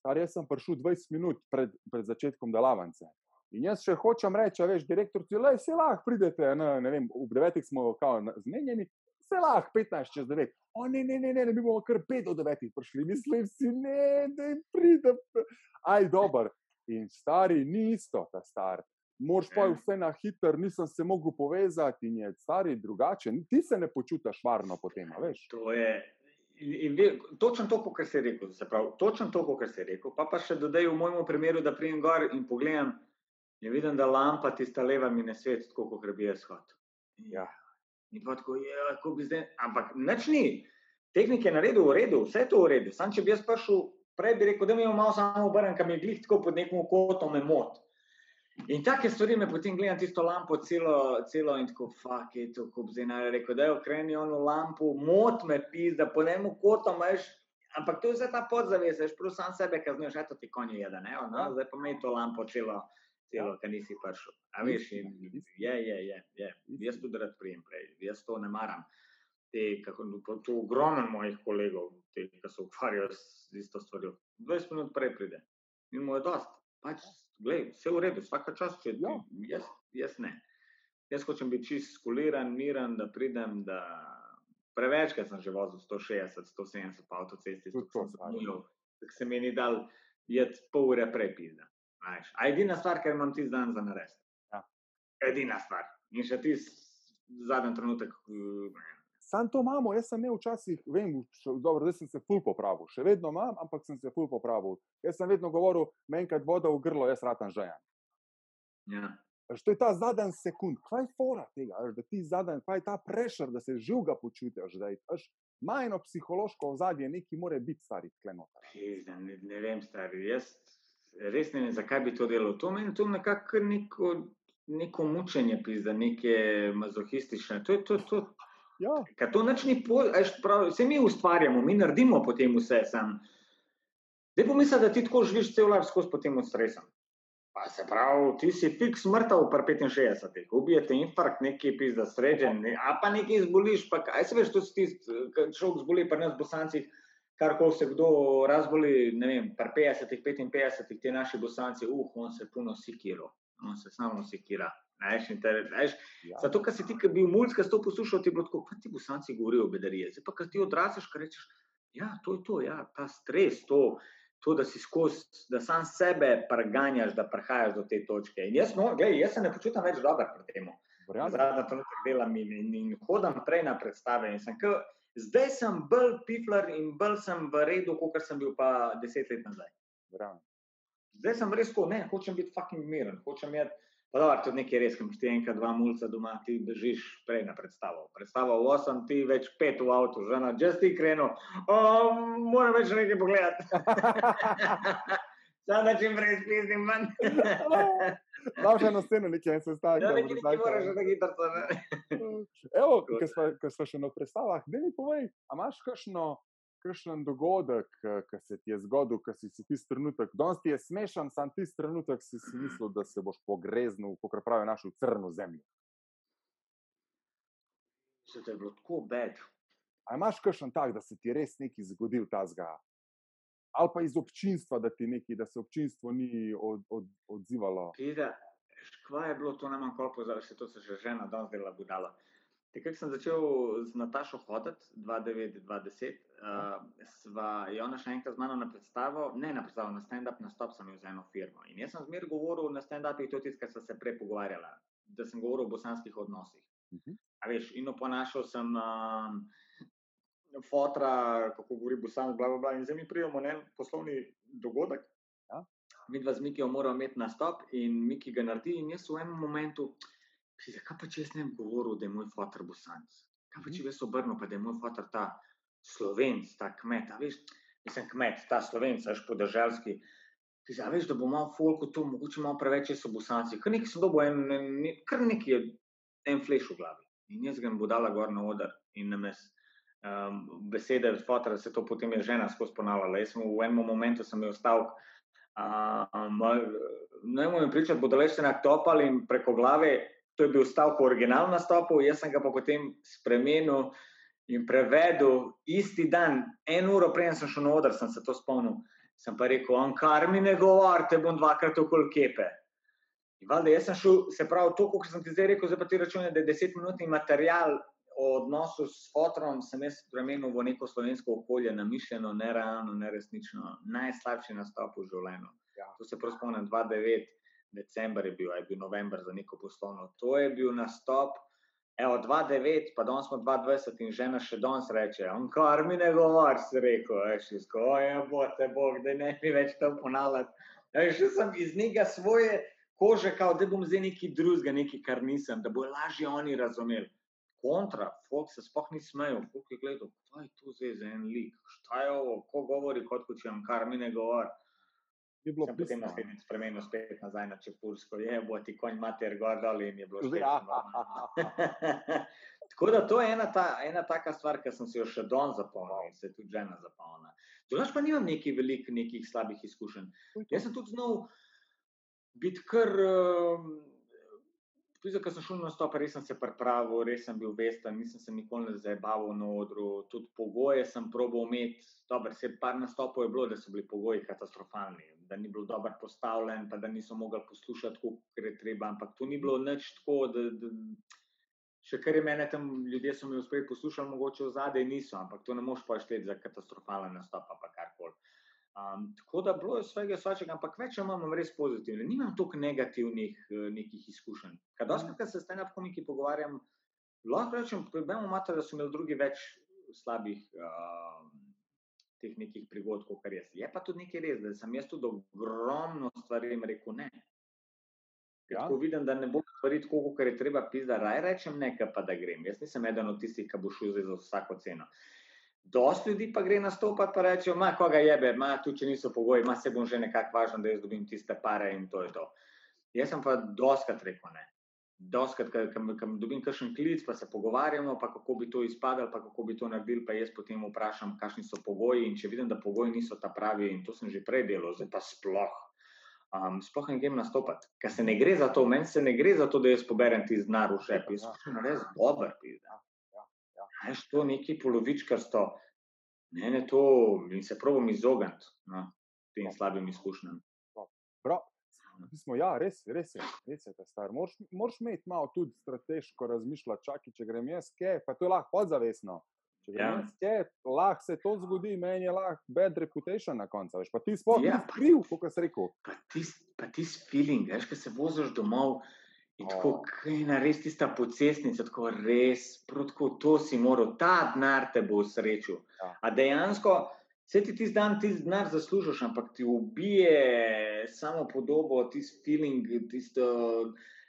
Star, jaz sem prišel 20 minut pred, pred začetkom delavnice. In jaz še hočem reči, veš, direktor, ti le, se lahko pridete, ne, ne vem, ob devetih smo kao zmenjeni, se lahko 15 čez 9. O ne, ne, ne, ne, ne, mi bomo kar 5 do 9 prišli, mislim si, ne, da jim pride. Aj, dober. In stari ni isto, ta star. Moraš pa Ja. vse na hiter, nisem se mogel povezati in je stari drugače. Ti se ne počutiš varno potem, veš. To je. In, in ve, točno to, kar si rekel, se pravi, točno to, kar si rekel. Pa, pa še dodaj v mojem primeru, da pridem gor in pogledam, in vidim, da lampa tista leva mi ne svet, tako kot bi jaz hotel. Ja. In pa tako, je, kako bi zdaj, ampak nič ni. Tehnik je naredil v redu, vse je to v redu. Sam če bi jaz prišel, prej bi rekel, da mi je malo samo obrnen, kam je glih tako pod nekim kotom me mot. In take stvari me potem gledam tisto lampo celo, celo in tako, fuck je to, ko bi zdaj naj rekel, da je okreni ono lampo, mot me pizda, po njemu kotom imaš, ampak to je vse ta podzavest, veš, prav sam sebe kaznuješ, eto ti konje jede, ne, no, Ja. zdaj pa me to lampo celo, celo, ker nisi prišel. A veš, in je, je, je, je. Jaz tudi rad prijem prej, jaz to ne maram. Te, kako, to, to ogromno mojih kolegov, te, ki se ukvarjajo s z isto stvarjo. 20 minut prej pride in mu je dost. Pač, glej, vse v redu, vsaka čas, če ti, Ja. jaz, jaz ne. Jaz hočem biti čist skuliran, miren, da pridem, da prevečkrat sem že vozil 160, 170 po avtocesti, tako to sem zamujal, tako se mi ni dal jeti pol ure prej pizda. A edina stvar, ker imam tisti dan za narediti. Ja. Edina stvar. In še ti zadnji trenutek. Sam to imamo, jaz sem imel včasih, vem, še, dobro, zdaj sem se ful popravil, še vedno imam, ampak sem se ful popravil. Jaz sem vedno govoril, meni kad voda v grlo, jaz ratam žejen. ja. Veš, To je ta zadnji sekund, kaj je fora tega, veš, da ti zadnji, kaj je ta prešer, da se živga počutiš, da je majno psihološko ozadje, neki more biti stari klenota. Pizda, Ne, ne vem, stari. Jaz res ne vem, zakaj bi to delal. To meni to nekako neko, neko mučenje, pizda, neke mazohistične. To je to. to Ja, Ker to nič ni pol, vse mi ustvarjamo, mi naredimo potem vse sam. Zdaj pomisli, da ti tako živiš cel life skozi potem od stresa. Pa se pravi, ti si fiks mrtev pri 65, ubijete infarkt, neki pizda srečen, ne, a pa nekaj zboliš, pa kaj se veš, to si tisti, človek zboli pri nas bosancih, kar ko se kdo razboli, ne vem, pri 50, 55, ti naši bosanci, uh, on se puno sikiro, on se samo sikira. Veš, in te, veš, ja. Zato, ker si ti, ki bi bil mulj, to poslušal, ti je bilo tako, kaj ti bosanci govorijo o bedarije. Zdaj pa, ko ti odraseš, kaj rečeš, ja, to je to, ja, ta stres, to, to da si skozi, da sam sebe preganjaš, da prihajaš do te točke. In jaz, no, gledaj, jaz se ne počutim več dober pri tem. Zadnji trenutek delam in, in, in hodam prej na predstave. Sem, ke, zdaj sem bolj pifler in bolj sem v redu, kot sem bil pa deset let nazaj. verjamem. Zdaj sem res tako, ne, hočem biti fucking miren, hočem imeti. Pa dobro, tudi nekaj res, ki imaš ti enkrat, dva mulca doma, ti držiš prej na predstavo. Predstava v 8, ti več pet v avtu, žena, že si krenil, oh, moram več nekaj pogledati. Sam da čim prej spizdim ven. Dal še eno sceno, nekaj en sestanek. Ja, da nekaj nekaj zdaj moraš že na gitarco. ne. Evo, Tako ko smo, ko smo še na predstavah, da mi povej, a imaš kakšno, kakšen dogodek, ki se ti je zgodil, ki si si tisti trenutek, danes ti je smešen, sam tisti trenutek si si mislil, da se boš pogreznil, kot pravijo, našel crno zemljo. Se to je bilo tako bed. A imaš kakšen tak, da se ti res nekaj zgodil ta zga? Ali pa iz občinstva, da ti nekaj, da se občinstvo ni od, od, odzivalo. Pida, kva je bilo to nam kol pozor, se to se že žena danes dela budala. Takrat sem začel z Natašo hoditi, 2009-2010, uh, sva je ona še enkrat z mano na predstavo, ne na predstavo, na stand-up nastop sem imel za eno firmo. In jaz sem zmer govoril na stand-upih, to je tisto, kar sem se prej pogovarjala, da sem govoril o bosanskih odnosih. Mhm. A veš, in oponašal sem um, fotra, kako govori bosansk, bla, bla, bla, in zdaj mi pridemo na en poslovni dogodek. Ja. Mi dva z Mikijo moramo imeti nastop in Miki ga naredi in jaz v enem momentu, si zakaj pa če jaz ne bi govoril, da je moj fotor bosanc? Kaj pa če bi jaz obrnil, pa da je moj fotor ta slovenc, ta kmet, a veš, nisem kmet, ta slovenc, až podeželski. Ti a veš, da bo malo folko to, mogoče malo preveč, če so bosanci. Kar nekaj sem dobil, en, en, kar nekaj je en fleš v glavi. In jaz ga bom dala gor na oder in names um, besede od fotora, se to potem je žena skozi ponavljala. Jaz sem v enem momentu sem imel stavek, um, ne morem pričati, bodo le še naktopali in preko glave, to je bil stavek v originalnem nastopu, jaz sem ga pa potem spremenil in prevedel isti dan, en uro preden sem šel na oder, sem se to spomnil. Sem pa rekel, on kar mi ne govori, te bom dvakrat okoli kepe. In valjda, jaz sem šel, se pravi, to, kot sem ti zdaj rekel, zdaj pa ti računaj, da je desetminutni material o odnosu s fotorom, sem jaz spremenil v neko slovensko okolje, namišljeno, nerealno, neresnično, najslabši nastop v življenju. Ja. To se prav spomnim, 2009, december je bil, je bil november za neko poslovno. To je bil nastop. Evo, 2009, pa danes smo 2020 in žena še danes reče, on kar mi ne govori, si rekel, veš, izko, ja, bo te bog, da ne bi več to ponavljati. Jaz sem iz njega svoje kože, kao, da bom zdaj neki drugega, neki kar nisem, da bo lažje oni razumeli. Kontra, folk se sploh ni smejal, folk je gledal, kaj je to zdaj za en lik, šta je ovo, ko govori, kot ko če vam kar mi ne govori. Ni bilo potem pisno. naslednjič spremenil spet nazaj na Čepursko, je bo ti konj mater gor dol in je bilo še Ja. Tako da to je ena, ta, ena taka stvar, ki sem si jo še danes zapomnil in se je tudi žena zapomnila. Drugač pa nimam nekih velikih, nekih slabih izkušenj. Jaz sem tudi znal biti kar. Tudi, ko sem šel na stop, res sem se pripravil, res sem bil vesten, nisem se nikoli ne zabaval na odru. Tudi pogoje sem probal imeti. Dobro, se par nastopov je bilo, da so bili pogoji katastrofalni, da ni bil dobro postavljen, pa da niso mogli poslušati, kot je treba. Ampak to ni bilo nič tako, da. da Še kar je mene tam, ljudje so me uspeli poslušati, mogoče v zadej niso, ampak to ne moš pašteti za katastrofalen nastop pa karkoli. Um, tako da bilo je svega svačega, ampak več imam res pozitivne. Nimam toliko negativnih uh, nekih izkušenj. Ker dosti, kar se s stand-up komiki pogovarjam, lahko rečem, problemo imate, da so imeli drugi več slabih uh, teh nekih prigodkov, kar jaz. Je pa tudi nekaj res, da sem jaz tudi ogromno stvari jim rekel ne. Ja. Ko vidim, da ne bo stvari tako, kot je treba pisati, raj rečem nekaj, pa da grem. Jaz nisem eden od tistih, ki bo šel za vsako ceno. Dosti ljudi pa gre nastopati, pa rečejo, ma koga jebe, ma tu če niso pogoji, ma se bom že nekako važen, da jaz dobim tiste pare in to je to. Jaz sem pa doskrat rekel ne. Doskrat, ko dobim kakšen klic, pa se pogovarjamo, pa kako bi to izpadalo, pa kako bi to naredili, pa jaz potem vprašam, kakšni so pogoji. In če vidim, da pogoji niso ta pravi, in to sem že prej delal, zdaj pa sploh. Um, sploh ne grem nastopati, ker se ne gre za to, meni se ne gre za to, da jaz poberem ti znar v šep. Jaz sem res dober, pizda. Veš, to neki polovičkarsto, ne, ne, to in se probam izogniti no, tem slabim izkušnjam. Prav. Smo, ja, res, res je, res je ta star. Moraš, moraš imeti malo tudi strateško razmišljati, čakaj, če grem jaz, kje, pa to je lahko podzavestno. Če grem Ja. jaz, kje, lahko se to zgodi, meni je lahko bad reputation na koncu, veš, pa ti sploh Ja, ja, pa- kriv, kot si rekel. Pa tisti tis feeling, veš, ko se voziš domov in tako, kaj na res tista pocestnica, tako res, prav tako to si moral, ta denar te bo srečil. Ja. A dejansko, vse ti tisti dan ti denar zaslužiš, ampak ti ubije samo podobo, tisti feeling, tisto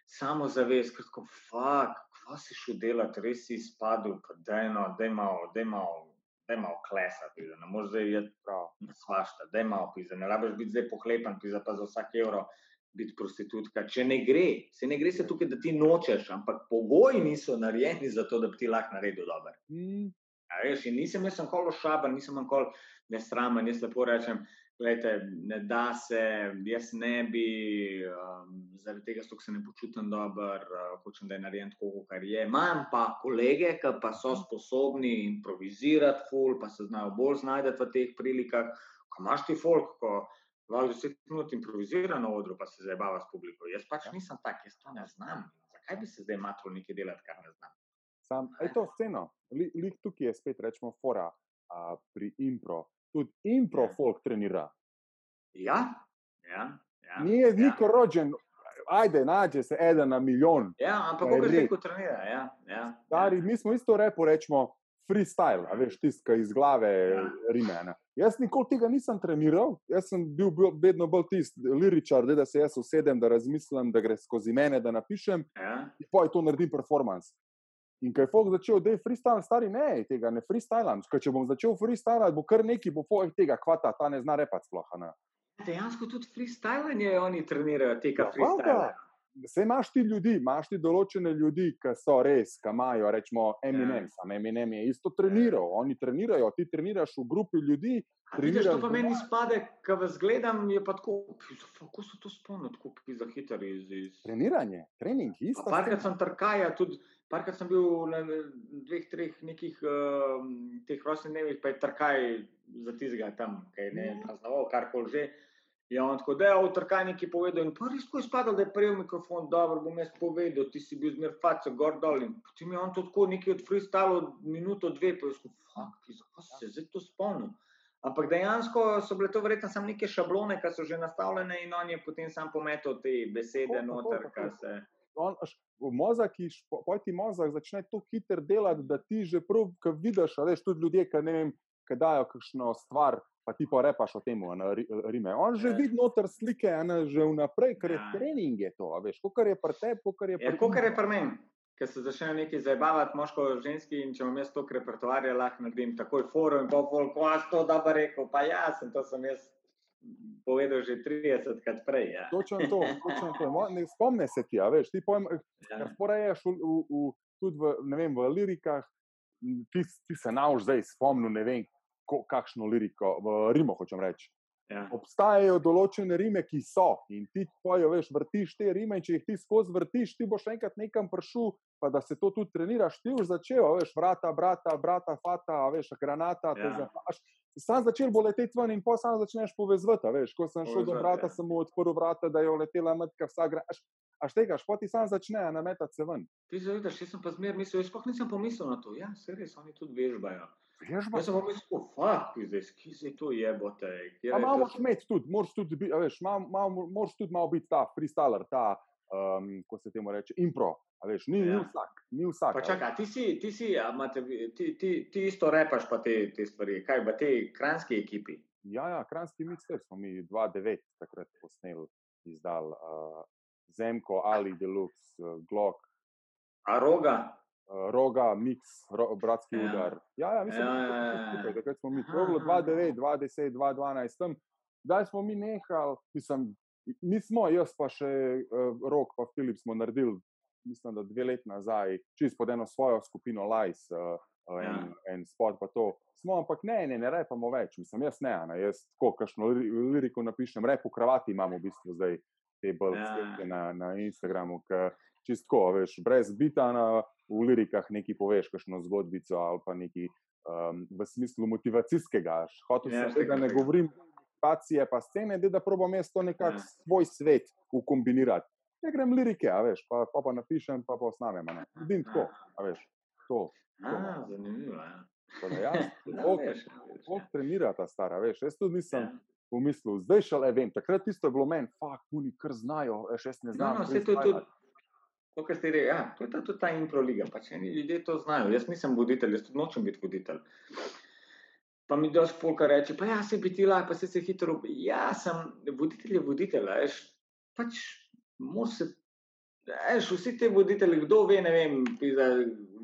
samozavest, kot ko fuk, kva si šel delati, res si izpadel, pa dajno, daj malo, daj malo, daj malo klesati, da ne moreš zdaj jeti Prav. svašta, da je malo pisa, ne rabiš biti zdaj pohlepan, pisa pa za vsak evro biti prostitutka. Če ne gre, se ne gre se tukaj, da ti nočeš, ampak pogoji niso narejeni za to, da bi ti lahko naredil dober. Mm, veš, nisem jaz nikoli ošaben, nisem nikoli nesramen, jaz lepo rečem. Glejte, ne da se, jaz ne bi, um, zaradi tega, se ne počutim dobro, uh, hočem, da je narejen tako, kot je. Imam pa kolege, ki pa so sposobni improvizirati, ful, pa se znajo bolj znajti v teh prilikah. Ko imaš ti folk, ko lahko deset minut improvizira na odru, pa se zabava s publiko. Jaz pač nisem tak, jaz to ne znam. Zakaj bi se zdaj matro nekaj delati, kar ne znam? Sam, ej, to sceno, li, lik tukaj je spet, rečemo, fora a, pri impro. Tudi impro Ja. folk trenira. Ja, ja. ja Ni, ja. niko rođen, ajde, nađe se eden na milijon. Ja, ampak Pa je kako red. lahko trenira? Ja, ja, Stari, ja. mi smo isto repo, rečemo, freestyle, a veš, tiska iz glave ja. rimena. Jaz nikoli tega nisem treniral, jaz sem bil bil vedno bolj tisti liričar, da se jaz usedem, da razmislim, da gre skozi mene, da napišem, Ja, in pa je to naredim performance. In ko je folk začel, da je freestyle, stari ne, tega ne freestylam. Ker če bom začel freestylati, bo kar neki, bo folk tega kvata, ta ne zna repati sploh. Ne. dejansko tudi freestylanje oni trenirajo, teka Ja, freestyle. valjda. Vse imaš ti ljudi, imaš ti določene ljudi, ki so res, ki imajo, rečemo, Eminem, Ja. sam Eminem je isto treniral, oni trenirajo, ti treniraš v grupi ljudi. Vidiš, to pa meni doma. spade, ko vas gledam, je pa tako, "Pizda, kako so to spomnili, tako za hiter iz. iz... Treniranje, trening, isto. Parkrat sem trkaja, tudi parkrat sem bil na dveh, treh nekih uh, teh rojstnih dnevih, pa je trkaj za tizga tam, ki je ne Mhm. praznoval, karkoli že. Je on tako, da je v trkajniki povedal, in pa res tako je spadal, da je prejel mikrofon, dobro bom jaz povedal, ti si bil zmer face, gor dol. In potem je on to tako nekaj od freestyle, minuto, dve, pa je sko, fuck, zakaj si se zdaj to spomnil. Ampak dejansko so bile to verjetno samo neke šablone, ki so že nastavljene in on je potem sam pometel te besede Tako, noter, kar se. On, v mozak, poj ti mozak začne tako hiter delati, da ti že prav, ko vidiš, a veš, tudi ljudje, ki ne vem, ki dajo kakšno stvar, pa ti pa repaš o tem, na Rime. On že Ja. vidi noter slike, a ne, že vnaprej, ker je Ja. trening je to, veš, kot je pri tebi, kot je Ja, pri kot je pri meni, ker se začnejo nekaj zabavati, moško, ženski, in če imam jaz to repertoarje, lahko naredim takoj forum in pol folk, vas to dobro rekel, pa ja, sem to sem jaz povedal že 30 krat prej. Ja. Točno to, točno to. Mo- Ne spomne se ti, a veš, ti pojem, Ja. ker poreješ v, v, v, tudi v, vem, v lirikah, ti, ti se nauš zdaj spomnil, ne vem, ko, kakšno liriko, v Rimu hočem reči. Ja. Obstajajo določene rime, ki so in ti pojo, veš, vrtiš te rime in če jih ti skozi vrtiš, ti boš enkrat nekam prišel, pa da se to tudi treniraš, ti už začel, a veš, vrata, brata, brata, fata, a veš, granata, te Ja. zapaš. Sam začel bo leteti ven in pa sam začneš povezvati, a veš, ko sem šel do Povezovati, brata, ja. sem mu odprl vrata, da je letela metka vsak gre. Až, až tega, pa ti sam začne nametati se ven. Ti zavedaš, jaz sem pa zmer mislil, jaz sploh nisem pomislil na to. Ja, se res, oni tudi vežbajo. Veš, Jaz sem pa mislil, fuck, zdaj, ki se to jebote. Pa je malo moraš imeti tudi, moraš tudi, a veš, malo, moraš tudi malo biti ta freestyler, ta, um, ko se temu reče, impro. Veš, ni, ni Ja. vsak, ni vsak. Pa a veš. čakaj, a ti, si, ti, si, vi- ti, ti, ti isto repaš pa te, te stvari, kaj v tej kranski ekipi? Ja, ja, kranski mixtape smo mi 2-9 takrat posneli, izdal uh, Zemko, Ali Deluxe, uh, Glock, A roga? Roga, Mix, ro, Bratski Ja. ja. udar. Ja, ja, mislim, Ja, da ja, ja, smo ja. skupaj, takrat smo mi, to je bilo aha, 2-9, 2-10, 2-12, tam, zdaj smo mi nehali, mislim, nismo, jaz pa še uh, Rok, pa Filip smo naredili, mislim, da dve leti nazaj, čist pod eno svojo skupino Lice. Uh, Ja. En, en spot, pa to. Smo, ampak ne, ne, ne repamo več, mislim, jaz ne, ne jaz tako, kakšno li- liriko napišem, rep v kravati imamo v bistvu zdaj te bolj Ja. ja. na, na Instagramu, ki čistko, veš, brez bita na, v lirikah neki poveš, kakšno zgodbico ali pa neki um, v smislu motivacijskega. Hotel Ja, sem reči, da ne govorim motivacije, pa scene, da, probam jaz to nekako Ja. svoj svet ukombinirati. Ne grem lirike, a veš, pa, pa, pa napišem, pa pa osnamem. Vidim tako, a veš, to. A, zanimivo. Ja. Da jaz, Ja, ja, ja. trenira ta stara, veš, jaz tudi nisem Ja. pomislil, zdaj šele vem, takrat tisto je bilo meni, fakt, oni kar znajo, jaz ne No, znam. no, saj to to, kar ste rekli, ja, to je ta, tudi ta impro liga. Pač eni ljudje to znajo. Jaz nisem voditelj, jaz tudi nočem biti voditelj. Pa mi dosti polka reče, pa ja, se bi ti lahko, pa se se hitro. Ja, sem voditelj, je voditelj, veš, pač moraš se. Eš, vsi ti voditelji, kdo ve, ne vem, pisa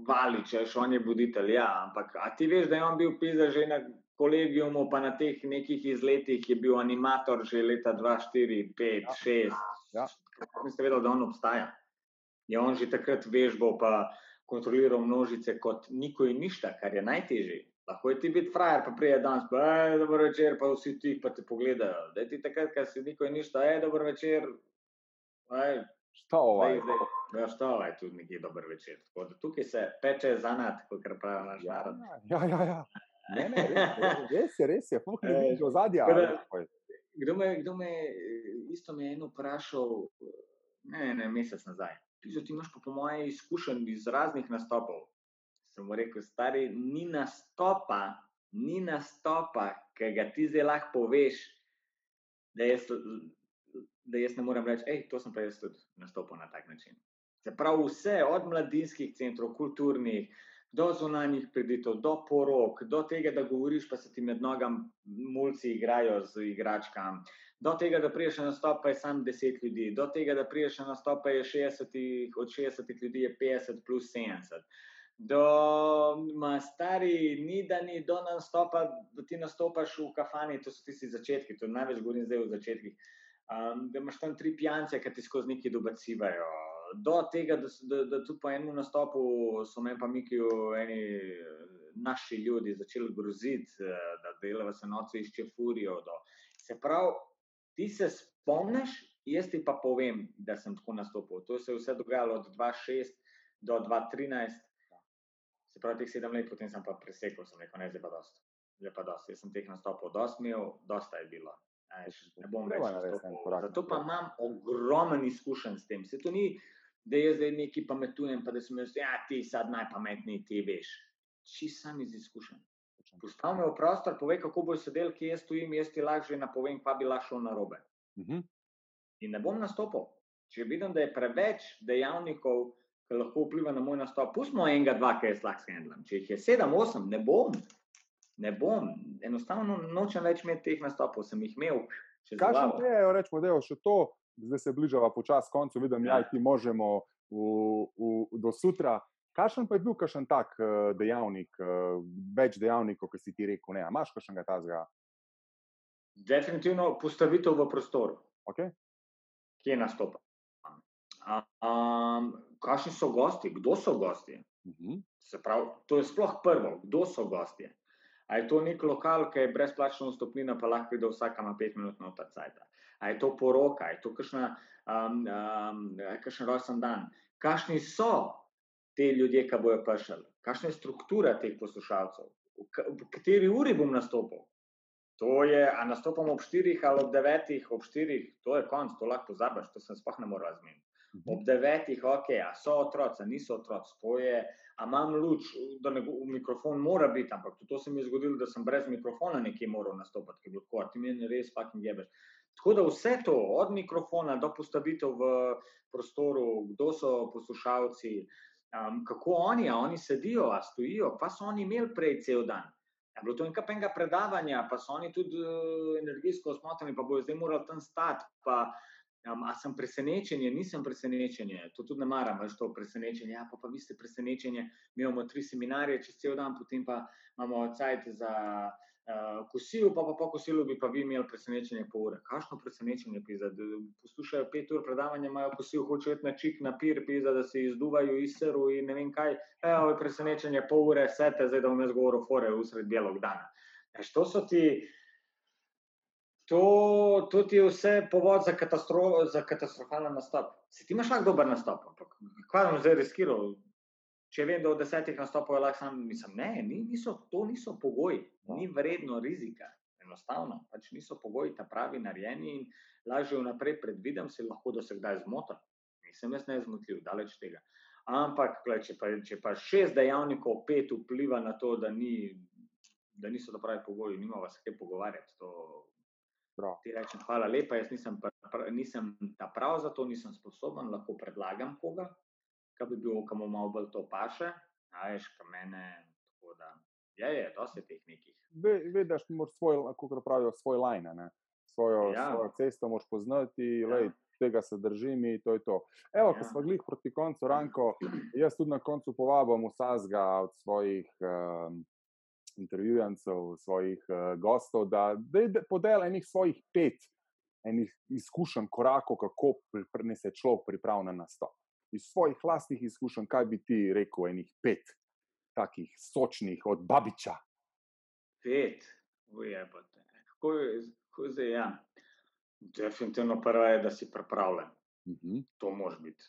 Valič, veš, on je voditelj, ja, ampak a ti veš, da je on bil pisa že na kolegijumu, pa na teh nekih izletih je bil animator že leta 2004, 5, Ja. 6. Ja. Kako niste vedeli, da on obstaja? Je on že takrat vežbal, pa kontroliral množice kot niko in ništa, kar je najtežje. Lahko je ti biti frajer, pa prije danes, pa je dobro večer, pa vsi ti pa te pogledajo. Da ti takrat, ko si niko in ništa, je dobro večer. Ej, Šta ovaj? zdaj, ja, šta je tudi neki dober večer. Tako da tukaj se peče zanat, kot pravi naš Ja, narod. ja, ja, ja. Ne, ne, res, je, res je, res je, fuh, ne vidiš ozadja. tako da- a veš, pa je. Kdo me, kdo me, isto me je eno vprašal, ne, ne, mesec nazaj. Pizo, ti imaš pa po moje izkušenj iz raznih nastopov. Sem mu rekel, stari, ni nastopa, ni nastopa, ki ga ti zdaj lahko poveš, da jaz, da jaz ne morem reči, hej, to sem pa jaz tudi nastopil na tak način. Se pravi, vse od mladinskih centrov, kulturnih, do zunanjih preditev, do porok, do tega, da govoriš, pa se ti med nogami mulci igrajo z igračkami, do tega, da priješ na nastop, pa je samo 10 ljudi, do tega, da priješ na nastop, pa je 60, od 60 ljudi je 50 plus 70. Do ma stari, ni da ni do nastopa, da ti nastopaš v kafani, to so tisti začetki, to največ govorim zdaj v začetkih. Um, da imaš tam tri pijance, ki ti skozi neki dobacivajo. Do tega, da, s- da, da tudi po enem nastopu so me pa Mikiju eni naši ljudi začeli groziti, eh, da delajo se noce išče furijo. Do. Se pravi, ti se spomniš, jaz ti pa povem, da sem tako nastopil. To se je vse dogajalo od 2006 do 2013. Se pravi, teh sedem let, potem sem pa presekal, sem rekel, ne, zdaj pa dosti. Zdaj pa dosti. Jaz sem teh nastopov dosti imel, dosta je bilo. A veš, Ne bom več nastopil. Zato pa imam ogromen izkušenj s tem. Se to ni, da jaz zdaj nekaj pametujem, pa da sem jaz, ja, ti sad najpametnejši, ti veš. Čist sam iz izkušenj. Postavi me v prostor, povej, kako bo sedel, kje jaz stojim, jaz ti lahko že napovem, pa bi lahko šel na robe. Mhm. In ne bom nastopil. Če vidim, da je preveč dejavnikov, ki lahko vpliva na moj nastop, pustimo enega, dva, ki jaz lahko shendlam. Če jih je sedem, osem, ne bom. Ne bom. Enostavno nočem več imeti teh nastopov, sem jih imel. Kakšen je, rečemo, da je še to, zdaj se bližava počasi koncu, vidim, Ja. ja, ti možemo v, v, do sutra. Kakšen pa je bil kakšen tak eh, dejavnik, eh, več dejavnikov, ki si ti rekel, ne, imaš kakšnega tazga? Definitivno postavitev v prostoru, Okay? kje nastopa. Um, kakšni so gosti, kdo so gosti? Mhm. Se pravi, to je sploh prvo, kdo so gostje. A je to nek lokal, ki je brezplačna vstopnina, pa lahko pride vsaka na pet minut na otacajt. A je to poroka, a je to kakšna, um, um, kakšen rojsten dan. Kakšni so ti ljudje, ki bojo prišli, kakšna je struktura teh poslušalcev, v, ka- v kateri uri bom nastopil. To je, a nastopam ob štirih ali ob devetih, ob štirih, to je konc, to lahko pozabiš, to sem sploh ne morel razumeti. Mhm. Ob devetih, ok, a so otroci, niso otroci, to je, a imam luč, da ne, mikrofon mora biti, ampak tudi to se mi je zgodilo, da sem brez mikrofona nekje moral nastopati, ker je bilo tako, ti meni res fucking jebeš. Tako da vse to, od mikrofona do postavitev v prostoru, kdo so poslušalci, um, kako oni, a oni sedijo, a stojijo, pa so oni imeli prej cel dan. Je bilo to nekaj enega predavanja, pa so oni tudi uh, energijsko osmotreni, pa bojo zdaj morali tam stati. Pa, um, a sem presenečen, nisem presenečen, to tudi ne maram, veš to presenečenje. Ja, pa, pa vi ste presenečen, mi imamo tri seminarje čez cel dan, potem pa imamo cajt za uh, kosilo, pa, pa po kosilu bi pa vi imeli presenečenje pol ure. Kakšno presenečenje, pisa, da poslušajo pet ur predavanja, imajo kosil, hočejo iti na čik, na pir, pisa, da se izduvajo iz seru in ne vem kaj. Evo je presenečenje pol ure, sete, zdaj da jaz govoril fore v sred belog dana. Eš, to so ti. To, to ti je vse povod za, katastro, za katastrofalen nastop. Si ti imaš lahko dober nastop, ampak kaj bom zdaj riskiral, če vem, da od desetih nastopov je lahko sam, mislim, ne, ni, niso, to niso pogoji, no. ni vredno rizika. Enostavno, pač niso pogoji ta pravi narejeni in lažje vnaprej predvidem, se lahko da se kdaj zmotim. Nisem jaz nezmotljiv, daleč tega. Ampak, gle, če, pa, če pa šest dejavnikov, pet vpliva na to, da, ni, da niso to pravi pogoji, nima vas kaj pogovarjati. To, Ti rečem, hvala lepa, jaz nisem, nisem ta prav za to, nisem sposoben, lahko predlagam koga, ki bi bil, kam malo bolj to paše, ajš, kam mene. Da, je, je, dosti teh nekih. Vidiš, moraš svoj, kako pravijo, svoj line, ne? svojo, ja. svojo cesto moraš poznati, ja. lej, tega se držim in to je to. Evo, ja. ko smo glih proti koncu, Ranko, jaz tudi na koncu povabim vsazga od svojih um, intervjujancev, svojih uh, gostov, da, da, da podela enih svojih pet enih izkušenj, korakov, kako se človek pripravlja na nastop iz svojih vlastnih izkušenj, kaj bi ti rekel, enih pet takih sočnih od Babiča? Pet, ujebate. Kako je zdaj? Ja. Definitivno prva je, da si pripravljen. Uh mhm. -huh. To moraš biti.